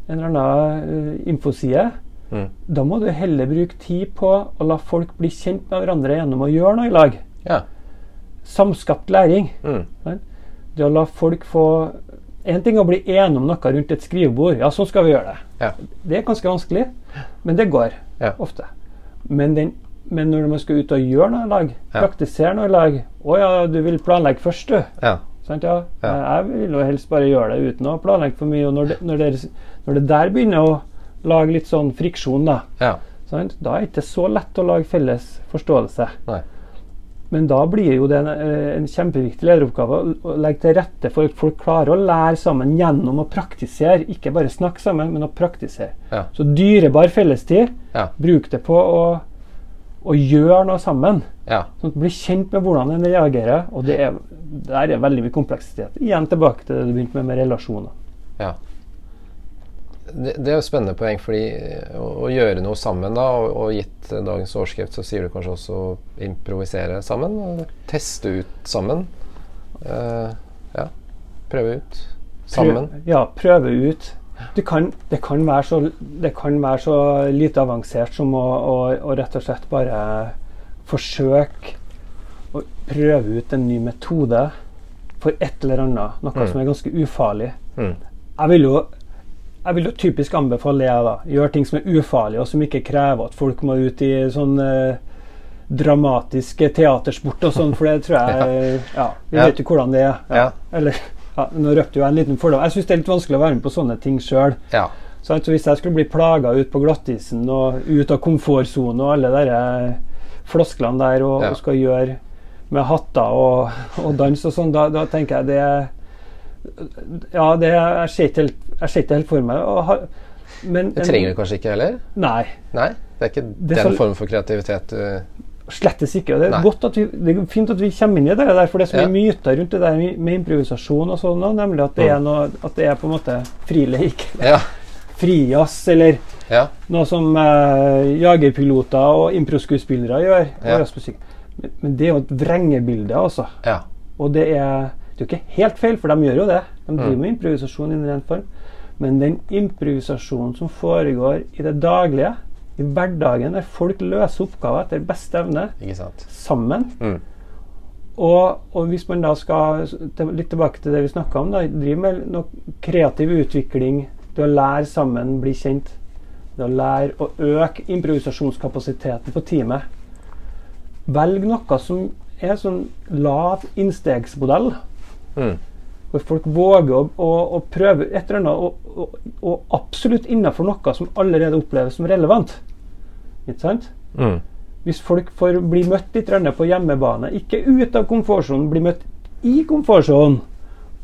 en eller annen eh, infoside. Mm. Da må du heller bruke tid på å la folk bli kjent med hverandre gjennom å gjøre noe i lag. Ja. Samskapt læring. Mm. Det å la folk få En ting er å bli enige om noe rundt et skrivebord. Ja, sånn skal vi gjøre det. Ja. Det er ganske vanskelig, men det går Ja. ofte. Men, den, men når man skal ut og gjøre noe i lag, Ja. praktisere noe i lag Å ja, du vil planlegge først, du. Ja. Sant, ja. Jeg vil jo helst bare gjøre det uten å planlegge for mye. Og når det, når det, når det der begynner å lage litt sånn friksjon, da, Ja. sant? da er det ikke så lett å lage felles forståelse. Nei. Men da blir jo det en, eh, en kjempeviktig lederoppgave å, å legge til rette for at folk klarer å lære sammen gjennom å praktisere. Ikke bare snakke sammen, men å praktisere. Ja. Så dyrebar fellestid, Ja. bruk det på å, å gjøre noe sammen. Ja. Sånn at Bli kjent med hvordan en reagerer. Og det er, der er veldig mye kompleksitet. Igjen tilbake til det du begynte med med relasjoner. Ja. Det, det er jo spennende poeng, fordi eh, å, å gjøre noe sammen, da, og, og gitt dagens overskrift, så sier du kanskje også improvisere sammen? og Teste ut sammen? Uh, ja. Prøve ut sammen? Prøv, ja, prøve ut. Det kan, det, kan være så, det kan være så lite avansert som å, å, å rett og slett bare forsøke å prøve ut en ny metode for et eller annet. Noe Mm. som er ganske ufarlig. Mm. Jeg vil jo jeg vil jo typisk anbefale det. da. Gjøre ting som er ufarlige, og som ikke krever at folk må ut i sånn eh, dramatiske teatersport og sånn, for det tror jeg Ja, vi Ja. vet jo hvordan det er. Ja. Eller ja, Nå røpte jo jeg en liten fordom. Jeg syns det er litt vanskelig å være med på sånne ting sjøl. Så altså, hvis jeg skulle bli plaga ut på glattisen og ut av komfortsonen og alle de flosklene der og, og skal gjøre med hatter og, og dans og sånn, da, da tenker jeg det Ja, det jeg ser ikke helt, jeg ser ikke helt for meg. Og ha- men, Det trenger du kanskje ikke heller? Nei. Nei? Det er ikke Det er den formen for kreativitet du Slettes ikke. Det er, godt at vi, det er fint at vi kommer inn i det der, for det er så Ja. myter rundt det der med improvisasjon og sånn, nemlig at det, Mm. er noe, at det er på en måte frileik. Ja. Frijazz, eller ja. noe som eh, jagerpiloter og improskuespillere gjør. Ja. Men, men det er jo et vrengebilde, altså. ja. Og det er, det er jo ikke helt feil, for de gjør jo det. De driver Mm. med improvisasjon i en ren form. Men den improvisasjonen som foregår i det daglige, i hverdagen, der folk løser oppgaver etter beste evne, sammen Mm. og, og hvis man da skal til- litt tilbake til det vi snakka om, da, drive med noe kreativ utvikling, det å lære sammen, bli kjent, det å lære å øke improvisasjonskapasiteten på teamet. Velg noe som er sånn lav innstegsmodell, Mm. hvor folk våger å, å, å prøve et eller annet, og, og, og absolutt innenfor noe som allerede oppleves som relevant. Ikke sant? Mm. Hvis folk får bli møtt litt på hjemmebane, ikke ut av komfortsonen, bli møtt i komfortsonen,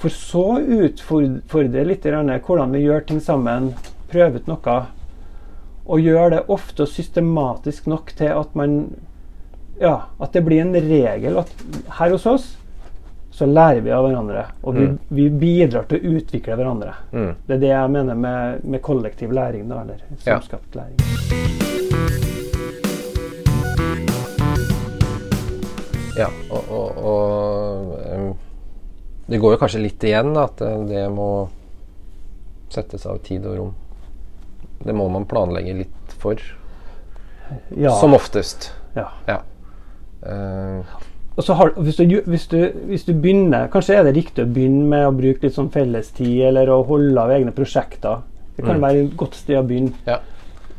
for så utfordre litt hvordan vi gjør ting sammen, prøve ut noe, Og gjør det ofte og systematisk nok til at man Ja, at det blir en regel at her hos oss så lærer vi av hverandre. Og vi, Mm. vi bidrar til å utvikle hverandre. Mm. Det er det jeg mener med, med kollektiv læring, da, eller Ja. samskapt læring. Ja, og, og, og Det går jo kanskje litt igjen at eh, det må settes av tid og rom. Det må man planlegge litt for, Ja. som oftest. ja. Ja. Eh, har, hvis, du, hvis, du, hvis du begynner Kanskje er det riktig å begynne med å bruke litt sånn fellestid, eller å holde av egne prosjekter. Det kan Mm. være et godt sted å begynne. ja.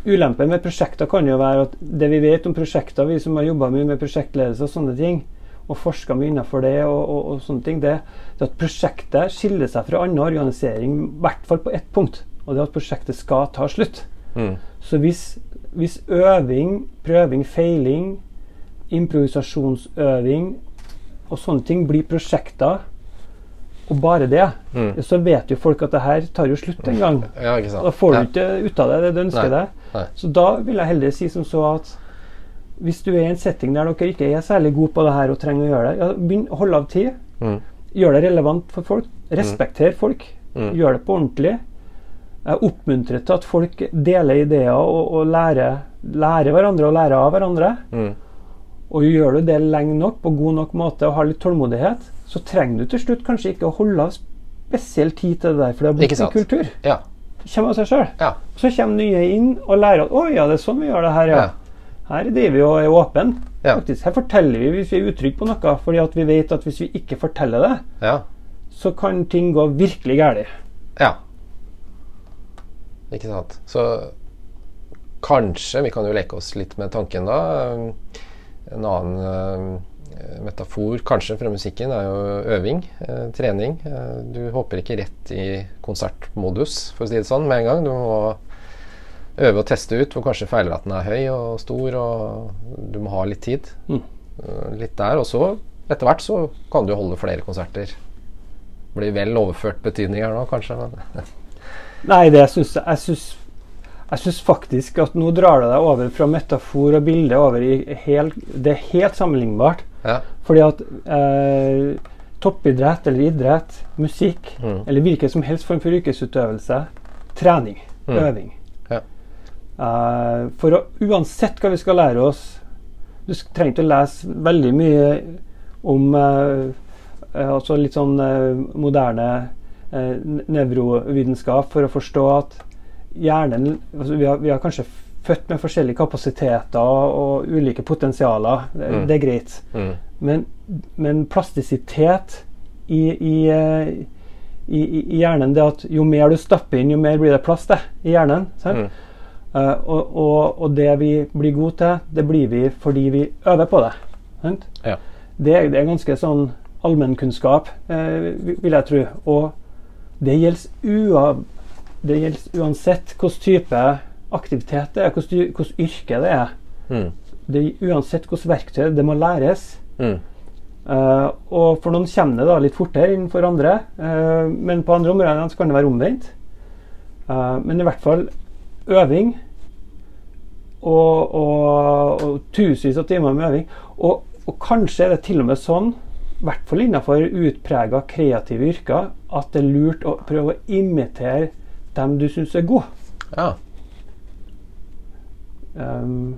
Ulempen med prosjekter kan jo være at det vi vet om prosjekter, vi som har jobba mye med prosjektledelse og sånne ting, og forska mye innenfor det, og, og, og sånne ting, det, det at prosjektet skiller seg fra annen organisering, i hvert fall på ett punkt. Og det er at prosjektet skal ta slutt. Mm. Så hvis, hvis øving, prøving, feiling, improvisasjonsøving og sånne ting blir prosjekter, og bare det, Mm. så vet jo folk at det her tar jo slutt en gang. ja. Da får du ikke ut av det det du ønsker Nei. deg. Nei. Så da vil jeg heller si som så at hvis du er i en setting der dere ikke er særlig gode på det her og trenger å gjøre det, ja, begynn å holde av tid. Mm. Gjør det relevant for folk. Respekter folk. Mm. Gjør det på ordentlig. Jeg oppmuntrer til at folk deler ideer og, og lærer, lærer hverandre og lærer av hverandre. Og gjør du det lenge nok på god nok måte og har litt tålmodighet, så trenger du til slutt kanskje ikke å holde av spesiell tid til det der, for det har blitt en kultur. Ja. Det kommer av seg sjøl. Ja. Så kommer nye inn og lærer at å ja, det er sånn vi gjør det her, ja. Her driver vi og er åpne. Faktisk. Her forteller vi hvis vi er utrygge på noe, fordi at vi vet at hvis vi ikke forteller det, ja. så kan ting gå virkelig galt. Ja. Ikke sant. Så kanskje Vi kan jo leke oss litt med tanken da. En annen eh, metafor kanskje fra musikken er jo øving. eh, trening. Eh, du hopper ikke rett i konsertmodus, for å si det sånn, med en gang. Du må øve og teste ut hvor kanskje feilraten er høy og stor, og du må ha litt tid. Mm. Eh, litt der. Og så, etter hvert, så kan du holde flere konserter. Blir vel overført betydning her nå, kanskje. Nei, det syns jeg Jeg syns jeg syns faktisk at nå drar det deg over fra metafor og bilde over i helt Det er helt sammenlignbart. ja. Fordi at eh, toppidrett eller idrett, musikk Mm. eller hvilken som helst form for yrkesutøvelse, trening, Mm. øving. Ja. Eh, for å, uansett hva vi skal lære oss Du trenger ikke å lese veldig mye om eh, eh, altså litt sånn eh, moderne eh, nevrovitenskap for å forstå at hjernen altså vi, har, vi har kanskje født med forskjellige kapasiteter og ulike potensialer. Det, Mm. det er greit. Mm. Men, men plastisitet i, i, eh, i, i i hjernen det at jo mer du stapper inn, jo mer blir det plass det i hjernen. Mm. Uh, og, og, og det vi blir gode til, det blir vi fordi vi øver på det. Ja. Det, det er ganske sånn allmennkunnskap, uh, vil jeg tro. Og det gjelder, ua, det gjelder uansett hvilken type aktivitet det er, hvilket yrke det er. Mm. Det, uansett hvilket verktøy, det må læres. Mm. Uh, og for noen kommer det da litt fortere enn for andre. uh, men på andre områder så kan det være omvendt. Uh, men i hvert fall øving og, og, og tusenvis av timer med øving. Og, og kanskje er det til og med sånn, i hvert fall innenfor utprega kreative yrker, at det er lurt å prøve å imitere dem du syns er gode. Ja. Um,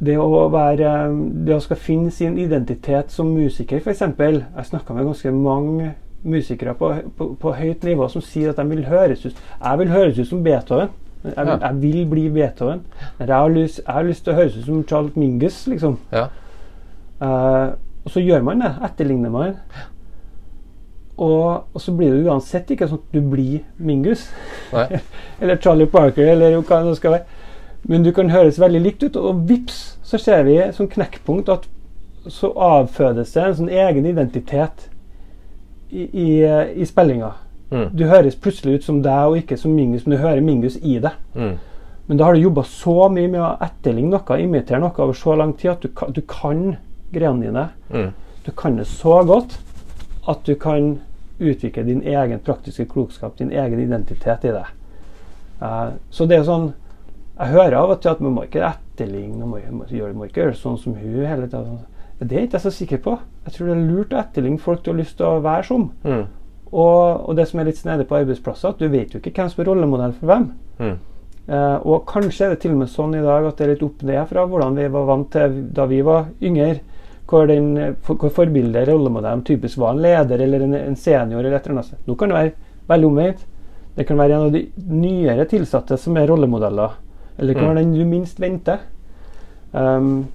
det å være Det å skal finne sin identitet som musiker, f.eks. Jeg snakka med ganske mange musikere på, på, på høyt nivå som sier at de vil høres ut Jeg vil høres ut som Beethoven. Jeg Ja. jeg vil bli Beethoven. Jeg har, lyst, jeg har lyst til å høres ut som Charles Mingus, liksom. ja. Uh, og så gjør man det. Etterligner man. Og, og så blir det uansett ikke sånn at du blir Mingus. Eller Charlie Parker, eller hva det skal være. Men du kan høres veldig likt ut, og vips, så ser vi som knekkpunkt at så avfødes det en sånn egen identitet i, i, i spillinga. Mm. Du høres plutselig ut som deg og ikke som Mingus, men du hører Mingus i deg. Mm. Men da har du jobba så mye med å etterligne noe, imitere noe over så lang tid at du, du kan greiene dine. Mm. Du kan det så godt at du kan utvikle din egen praktiske klokskap, din egen identitet i det. Uh, så det er sånn Jeg hører av og til at man må ikke etterligne, man må, gjøre, må ikke gjøre sånn som hun hele tida. Det er ikke jeg så sikker på. Jeg tror det er lurt å etterligne folk du har lyst til å være som. Mm. Og, og det som er litt snedig på arbeidsplasser, at du vet jo ikke hvem som er rollemodell for hvem. Mm. Uh, og kanskje er det til og med sånn i dag at det er litt opp ned fra hvordan vi var vant til da vi var yngre. Hvor, den, hvor forbildet, rollemodellen, typisk var en leder eller en, en senior. eller et eller annet. Nå kan det være veldig omvendt. Det kan være en av de nyere tilsatte som er rollemodeller. Eller det kan Mm. være den du minst venter. Um,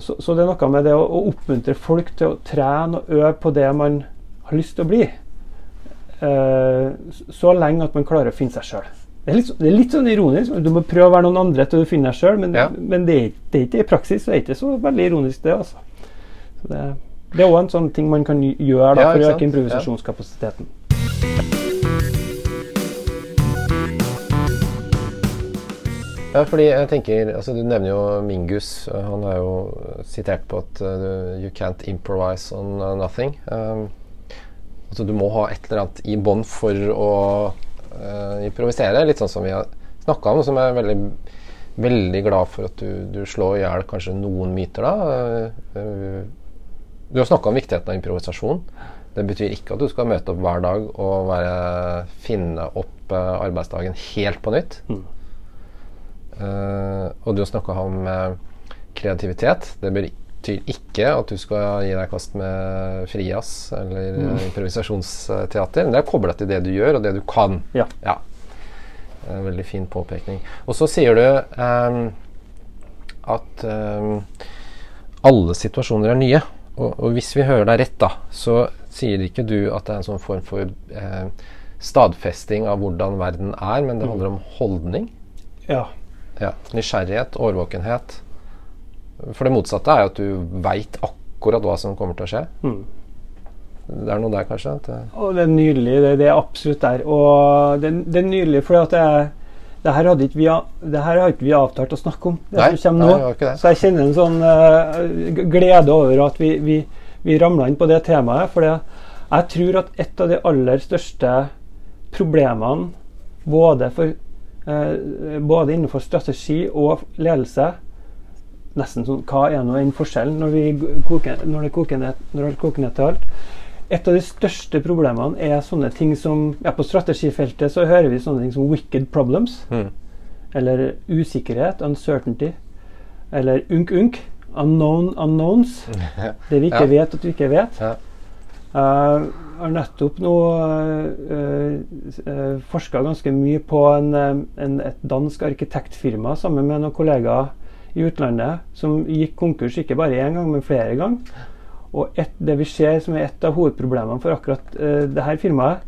så, så det er noe med det å, å oppmuntre folk til å trene og øve på det man har lyst til å bli. Uh, så lenge at man klarer å finne seg sjøl. Det, det er litt sånn ironisk. Du må prøve å være noen andre til du finner deg sjøl, men, Ja. men det, det er ikke i praksis så er det ikke så veldig ironisk, det. altså. Det, det er òg en sånn ting man kan gjøre da, for å øke improvisasjonskapasiteten. Ja, fordi jeg tenker, altså Du nevner jo Mingus. Han er jo sitert på at uh, you can't improvise on uh, nothing. Um, altså Du må ha et eller annet i bånn for å uh, improvisere. Litt sånn som vi har snakka om, som jeg er veldig, veldig glad for at du, du slår i hjel kanskje noen myter. da. Uh, uh, du har snakka om viktigheten av improvisasjon. Det betyr ikke at du skal møte opp hver dag og være, finne opp uh, arbeidsdagen helt på nytt. Eh, og du har snakka om eh, kreativitet. Det betyr ikke at du skal gi deg kast med frijazz eller mm. improvisasjonsteater. Men det er kobla til det du gjør, og det du kan. Ja. Eh, veldig fin påpekning. Og så sier du um, at um, alle situasjoner er nye. Og, og hvis vi hører deg rett, da, så sier ikke du at det er en sånn form for eh, stadfesting av hvordan verden er, men det handler om holdning. Ja. Ja, Nysgjerrighet, årvåkenhet. For det motsatte er jo at du veit akkurat hva som kommer til å skje. Mm. Det er noe der, kanskje? Det, Og det er nydelig. Det, det er absolutt der. Og det, det er nydelig fordi at er- det her hadde ikke vi, det her har ikke vi avtalt å snakke om. Det Nei, som kommer nei, nå. det. Så jeg kjenner en sånn uh, glede over at vi, vi, vi ramla inn på det temaet. For jeg tror at et av de aller største problemene både, for, uh, både innenfor strategi og ledelse Nesten sånn Hva er nå den forskjellen når, vi koker, når det koker ned, når det koker ned til alt? Et av de største problemene er sånne ting som ja, På strategifeltet så hører vi sånne ting som wicked problems. Mm. Eller usikkerhet, uncertainty. Eller unk-unk. Unknown unknowns. Det vi ikke Ja. vet at vi ikke vet. Ja. Jeg har nettopp nå uh, forska ganske mye på en, eh, en, et dansk arkitektfirma sammen med noen kollegaer i utlandet som gikk konkurs ikke bare én gang, men flere ganger. Og et, det vi ser som er et av hovedproblemene for akkurat uh, det her firmaet,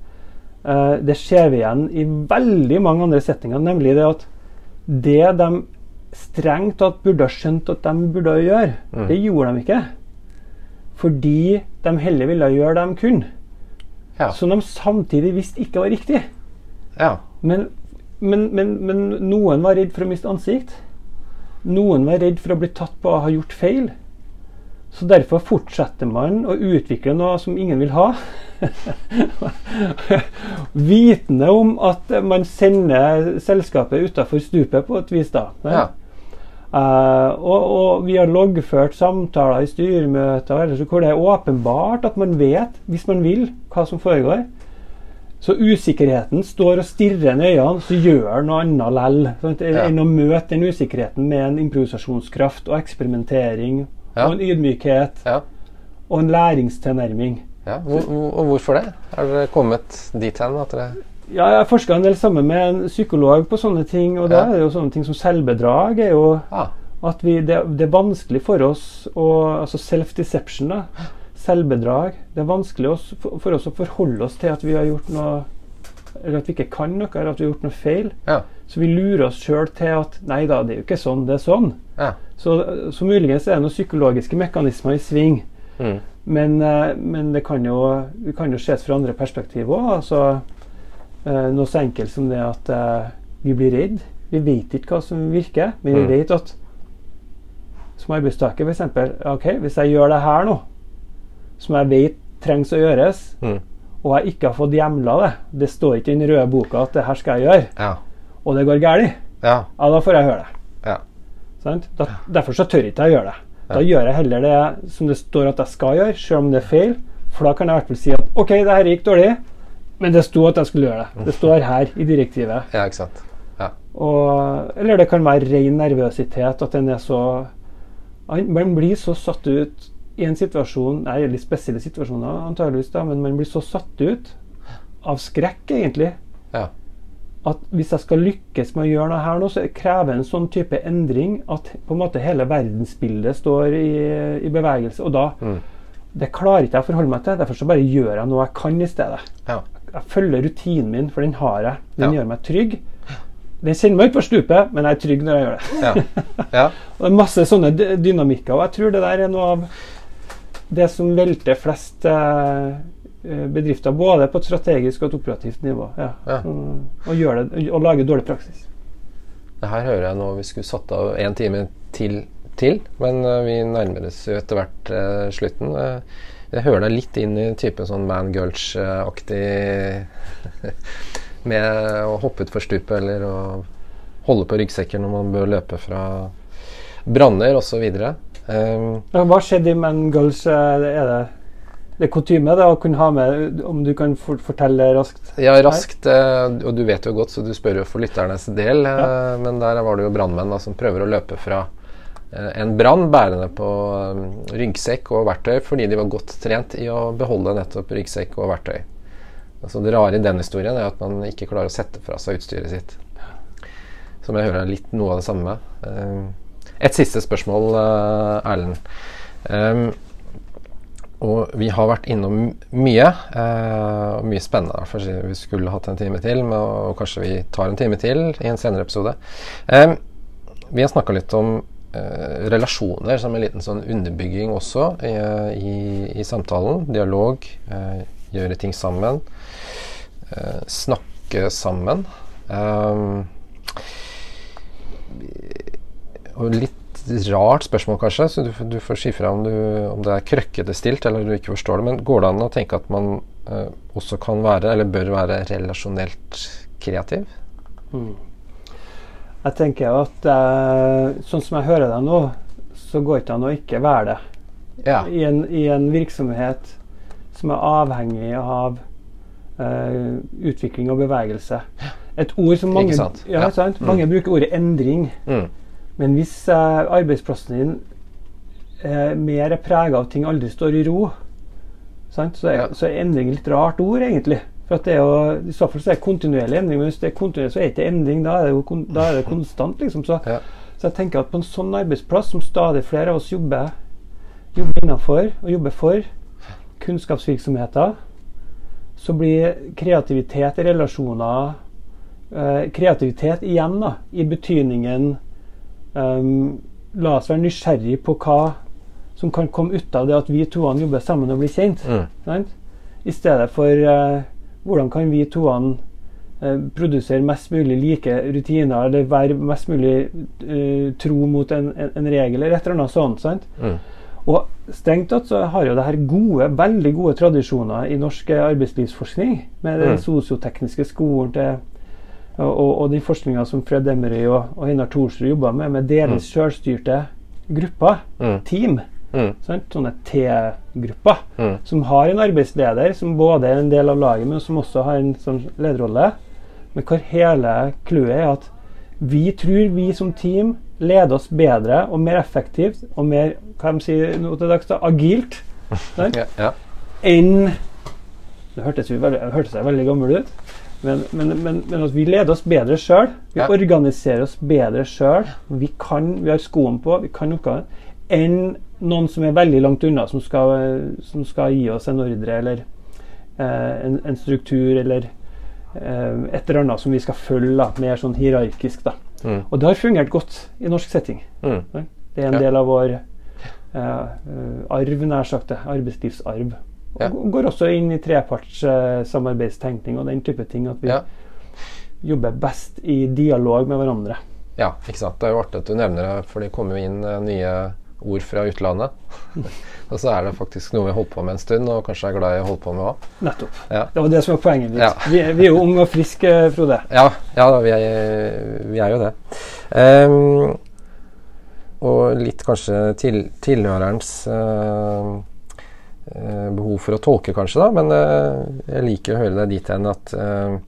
uh, det ser vi igjen i veldig mange andre settinger, nemlig det at det de strengt tatt burde ha skjønt at de burde gjøre, Mm. det gjorde de ikke. Fordi de heller ville gjøre det de kunne. Ja. Som de samtidig visste ikke var riktig. ja. Men, men, men, men noen var redd for å miste ansikt. Noen var redd for å bli tatt på å ha gjort feil. Så derfor fortsetter man å utvikle noe som ingen vil ha. Vitende om at man sender selskapet utafor stupet på et vis. da. ja. Uh, og, og vi har loggført samtaler i styremøter hvor det er åpenbart at man vet, hvis man vil, hva som foregår. Så usikkerheten står og stirrer i øynene, så gjør noe annet lell. Ja. Enn å møte den usikkerheten med en improvisasjonskraft og eksperimentering. Og en ydmykhet ja. og en læringstilnærming. ja. Hvor, og hvorfor det? Er dere kommet dit hen at dere Ja, jeg forska en del sammen med en psykolog på sånne ting, og da er det jo sånne ting som selvbedrag. er jo ah, at vi, det, det er vanskelig for oss å altså Self-deception, da. Selvbedrag. Det er vanskelig for oss å forholde oss til at vi har gjort noe Eller at vi ikke kan noe, eller at vi har gjort noe feil. Ja. Så vi lurer oss sjøl til at nei da, det er jo ikke sånn, det er sånn. ja. Så, så muligens er det noen psykologiske mekanismer i sving. Mm. Men, eh, men det kan jo, det kan jo ses fra andre perspektiv òg. Altså, eh, noe så enkelt som det at eh, vi blir redd. Vi vet ikke hva som virker, men vi Mm. vet at som arbeidstaker f.eks. Ok, hvis jeg gjør det her nå, som jeg vet trengs å gjøres, Mm. Og jeg ikke har fått hjemla det Det står ikke i den røde boka at det her skal jeg gjøre. ja. og det går galt, Ja. ja, da får jeg høre det. Ja. Da, derfor så tør ikke jeg gjøre det. Da gjør jeg heller det som det står at jeg skal gjøre, selv om det er feil. For da kan jeg i hvert fall si at OK, det her gikk dårlig, men det sto at jeg skulle gjøre det. Det står her i direktivet. ja, ikke sant. Ja. Og, eller det kan være ren nervøsitet, at den er så Man blir så satt ut i en situasjon Nei, litt spesielle situasjoner antageligvis, da, men man blir så satt ut av skrekk, egentlig, ja. at hvis jeg skal lykkes med å gjøre noe her nå, så krever en sånn type endring at på en måte hele verdensbildet står i, i bevegelse. Og da Mm. Det klarer ikke jeg å forholde meg til, derfor så bare gjør jeg noe jeg kan i stedet. ja. Jeg følger rutinen min, for den har jeg. Den Ja. gjør meg trygg. Den sender meg utfor stupet, men jeg er trygg når jeg gjør det. ja. ja. Det er masse sånne dynamikker, og jeg tror det der er noe av det som velter flest eh, eh, bedrifter, både på et strategisk og et operativt nivå. Ja. Ja. Og, det, og lage dårlig praksis. Det her hører jeg nå vi skulle satt av en time til, til men eh, vi nærmer oss jo etter hvert eh, slutten. Jeg hører deg litt inn i type sånn man girls-aktig Med å hoppe utfor stupet eller å holde på ryggsekken når man bør løpe fra branner osv. Um, hva skjedde i Men Girls? eh, Er det, det kutyme å kunne ha med Om du kan for, fortelle raskt? Ja, raskt. eh, Og du vet jo godt, så du spør jo for lytternes del. eh, Ja. Men der var det jo brannmenn som prøver å løpe fra en brann bærende på ryggsekk og verktøy fordi de var godt trent i å beholde nettopp ryggsekk og verktøy. Altså Det rare i den historien er at man ikke klarer å sette fra seg utstyret sitt. Som jeg hører er litt noe av det samme. Eh, Et siste spørsmål, eh, Erlend. Um, og vi har vært innom mye, og og mye spennende. For vi skulle hatt en time til, men, og kanskje vi tar en time til i en senere episode. Um, vi har snakka litt om uh, relasjoner som en liten sånn underbygging også i, i, i samtalen. Dialog, uh, gjøre ting sammen. Eh, snakke sammen. Eh, og litt rart spørsmål, kanskje, så du, du får si fra om, om det er krøkkete stilt eller du ikke forstår det. Men går det an å tenke at man eh, også kan være, eller bør være, relasjonelt kreativ? Jeg tenker at eh, sånn som jeg hører deg nå, så går det ikke an å ikke være det. Ja. I, en, I en virksomhet som er avhengig av eh, utvikling og bevegelse. Et ord som mange? Ja, Ja. sant? Mm. mange bruker ordet endring. Mm. Men hvis eh, arbeidsplassen din eh, mer er prega av ting aldri står i ro, sant? Så, er, Ja. så er endring litt rart ord, egentlig. For at det er jo, I så fall så er det kontinuerlig endring, men hvis det er kontinuerlig, så er det ikke endring. Da er det jo da er det konstant. liksom. Så, Ja. så jeg tenker at på en sånn arbeidsplass som stadig flere av oss jobber, jobber innenfor og jobber for, kunnskapsvirksomheter, så blir kreativitet i relasjoner eh, Kreativitet igjen, da, i betydningen ehm, La oss være nysgjerrig på hva som kan komme ut av det at vi toene jobber sammen og blir kjent. Mm. I stedet for uh, hvordan kan vi toene uh, produsere mest mulig like rutiner, eller være mest mulig uh, tro mot en, en, en regel, eller et eller annet sånt. Sant? Mm. Og strengt tatt så har jo det her gode, veldig gode tradisjoner i norsk arbeidslivsforskning, med den Mm. sosiotekniske skolen til og, og, den forskninga som Fred Emery og, og Einar Thorsrud jobba med, med delvis selvstyrte grupper, Mm. team, Mm. sånne T-grupper, Mm. som har en arbeidsleder som både er en del av laget, men som også har en sånn lederrolle. Men hvor hele clouet er at vi tror vi som team leder oss bedre og mer effektivt og mer hva de sier nå til dags da, agilt? Ja. ja. enn Det hørtes veldig, hørtes jeg veldig gammel ut, men, men, men, men altså, vi leder oss bedre sjøl. Vi Ja. organiserer oss bedre sjøl. Vi, kan- vi har skoen på, vi kan oppgaven. Enn noen som er veldig langt unna, som skal, som skal gi oss en ordre eller eh, en, en struktur eller eh, et eller annet som vi skal følge, da, mer sånn hierarkisk. da. Mm. Og det har fungert godt i norsk setting. Mm. Det er en Ja. del av vår eh, eh, arv, nær sagt. det, Arbeidslivsarv. Ja. Går også inn i trepartssamarbeidstenkning og den type ting. At vi Ja. jobber best i dialog med hverandre. Ja, ikke sant. Det er jo artig at du nevner det, for det kommer jo inn eh, nye ord fra utlandet. og så er det faktisk noe vi har holdt på med en stund, og kanskje er glad i å holde på med òg. Nettopp. Ja. Det var det som var poenget mitt. Ja. Vi, vi er jo unge og friske, Frode. Ja, ja vi, er, vi er jo det. Um, og litt kanskje til, tilhørerens uh, eh, behov for å tolke, kanskje, da. Men eh, jeg liker å høre deg dit hen at eh,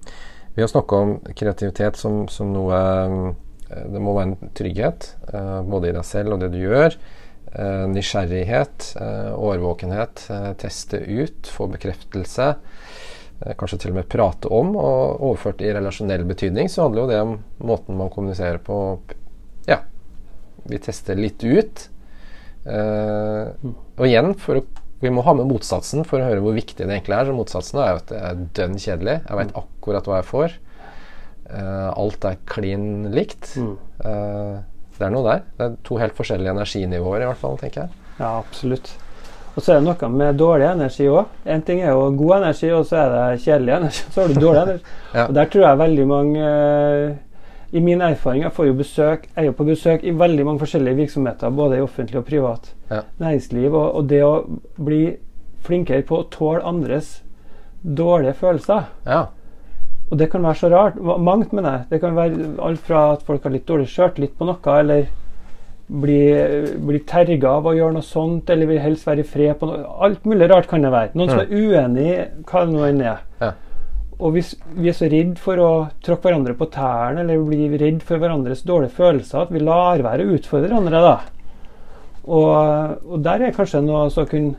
vi har snakka om kreativitet som, som noe eh, Det må være en trygghet, eh, både i deg selv og det du gjør. Eh, nysgjerrighet, eh, årvåkenhet, eh, teste ut, få bekreftelse. eh, Kanskje til og med prate om. Og overført i relasjonell betydning så handler jo det om måten man kommuniserer på. Ja, vi tester litt ut. Eh, og igjen, for å, vi må ha med motsatsen for å høre hvor viktig det egentlig er. Så motsatsen er jo at det er dønn kjedelig. Jeg veit akkurat hva jeg får. Uh, alt er klin likt. Eh, det er noe der. Det er to helt forskjellige energinivåer, i hvert fall, tenker jeg. Ja, absolutt. Og så er det noe med dårlig energi òg. En ting er jo god energi, og så er det kjedelig energi. Så har du dårlig energi. Ja. Og der tror jeg veldig mange eh, I min erfaring, jeg får jo besøk, jeg er jo på besøk i veldig mange forskjellige virksomheter, både i offentlig og privat Ja. næringsliv. Og, og det å bli flinkere på å tåle andres dårlige følelser Ja. og det kan være så rart. Mangt, mener jeg. Det kan være alt fra at folk har litt dårlig sjøltillit på noe, eller blir bli terga av å gjøre noe sånt, eller vil helst være i fred på noe. Alt mulig rart kan det være. Noen som er uenig i hva det nå enn er. Ja. Og hvis vi er så redd for å tråkke hverandre på tærne, eller blir redd for hverandres dårlige følelser, at vi lar være å utfordre hverandre, da. Og, og der er kanskje noe så kun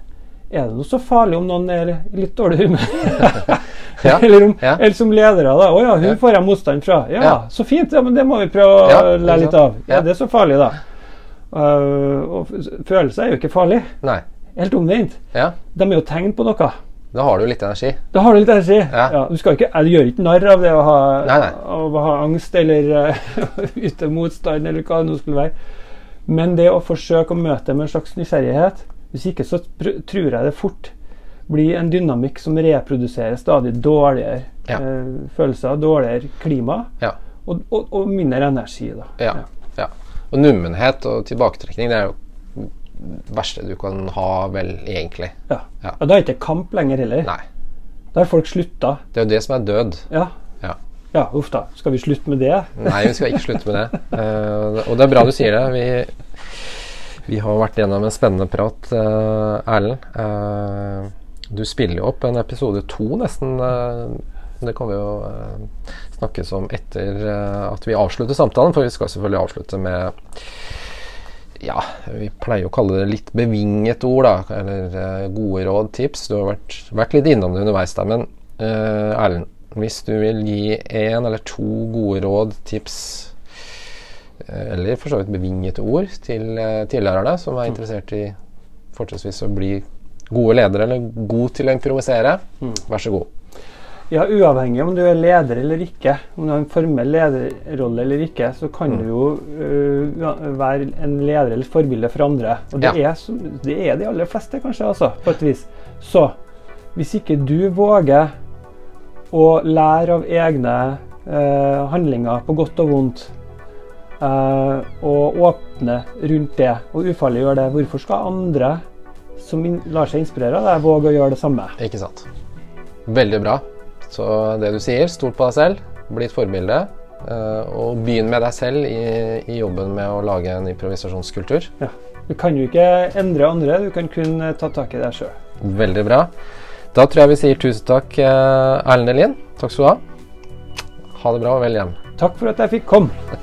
Er det noe så farlig om noen er litt dårlig humør? Ja, eller, om, ja. eller som ledere, da. 'Å ja, hun får jeg motstand fra.' Ja, Ja. så fint. Ja, men det må vi prøve å lære litt av. Ja. Det er så farlig, da. Uh, og følelser er jo ikke farlig. Nei. Helt omvendt. Ja. De er jo tegn på noe. Da har du litt energi. Da har du litt energi. Ja. du, skal ikke, du gjør ikke narr av det å ha, Nei, nei. Å ha angst eller yte motstand eller hva det nå skulle være. Men det å forsøke å møte med en slags nysgjerrighet Hvis ikke så tror jeg det fort blir en dynamikk som reproduserer stadig dårligere Ja. eh, følelser, dårligere klima Ja. og, og, og mindre energi. da. Ja. ja. Og nummenhet og tilbaketrekning, det er jo verste du kan ha, vel, egentlig. Ja. Ja. Og da er det ikke kamp lenger heller. Nei. Da har folk slutta. Det er jo det som er død. Ja. Ja. ja, uff da. Skal vi slutte med det? Nei, vi skal ikke slutte med det. Uh, og det er bra du sier det. Vi, vi har vært gjennom en spennende prat, uh, Erlend. Uh, du spiller jo opp en episode to, nesten. det kan vi jo snakkes om etter at vi avslutter samtalen, for vi skal selvfølgelig avslutte med ja, vi pleier å kalle det litt bevinget ord, da. Eller eh, gode råd, tips. Du har vært, vært litt innom det underveis der. Men uh, Erlend, hvis du vil gi én eller to gode råd, tips, eh, eller for så vidt bevingete ord til uh, tilhørerne som er interessert i fortrinnsvis å bli gode ledere, eller god til å improvisere, vær så god. Ja, uavhengig om du er leder eller ikke, om du har en formell lederrolle eller ikke, så kan Mm. du jo uh, være en leder eller forbilde for andre. Og det, Ja. er, det er de aller fleste, kanskje, altså, på et vis. Så hvis ikke du våger å lære av egne uh, handlinger på godt og vondt, uh, og åpne rundt det og ufarliggjøre det, hvorfor skal andre som lar seg inspirere av deg, våge å gjøre det samme? Ikke sant. Veldig bra. Så det du sier, stol på deg selv, bli et forbilde. eh, og begynn med deg selv i, i jobben med å lage en improvisasjonskultur. Ja. Du kan jo ikke endre andre, du kan kun eh, ta tak i deg sjøl. Veldig bra. Da tror jeg vi sier tusen takk, eh, Erlend Elin. Takk skal du ha. Ha det bra og vel hjem. Takk for at jeg fikk komme.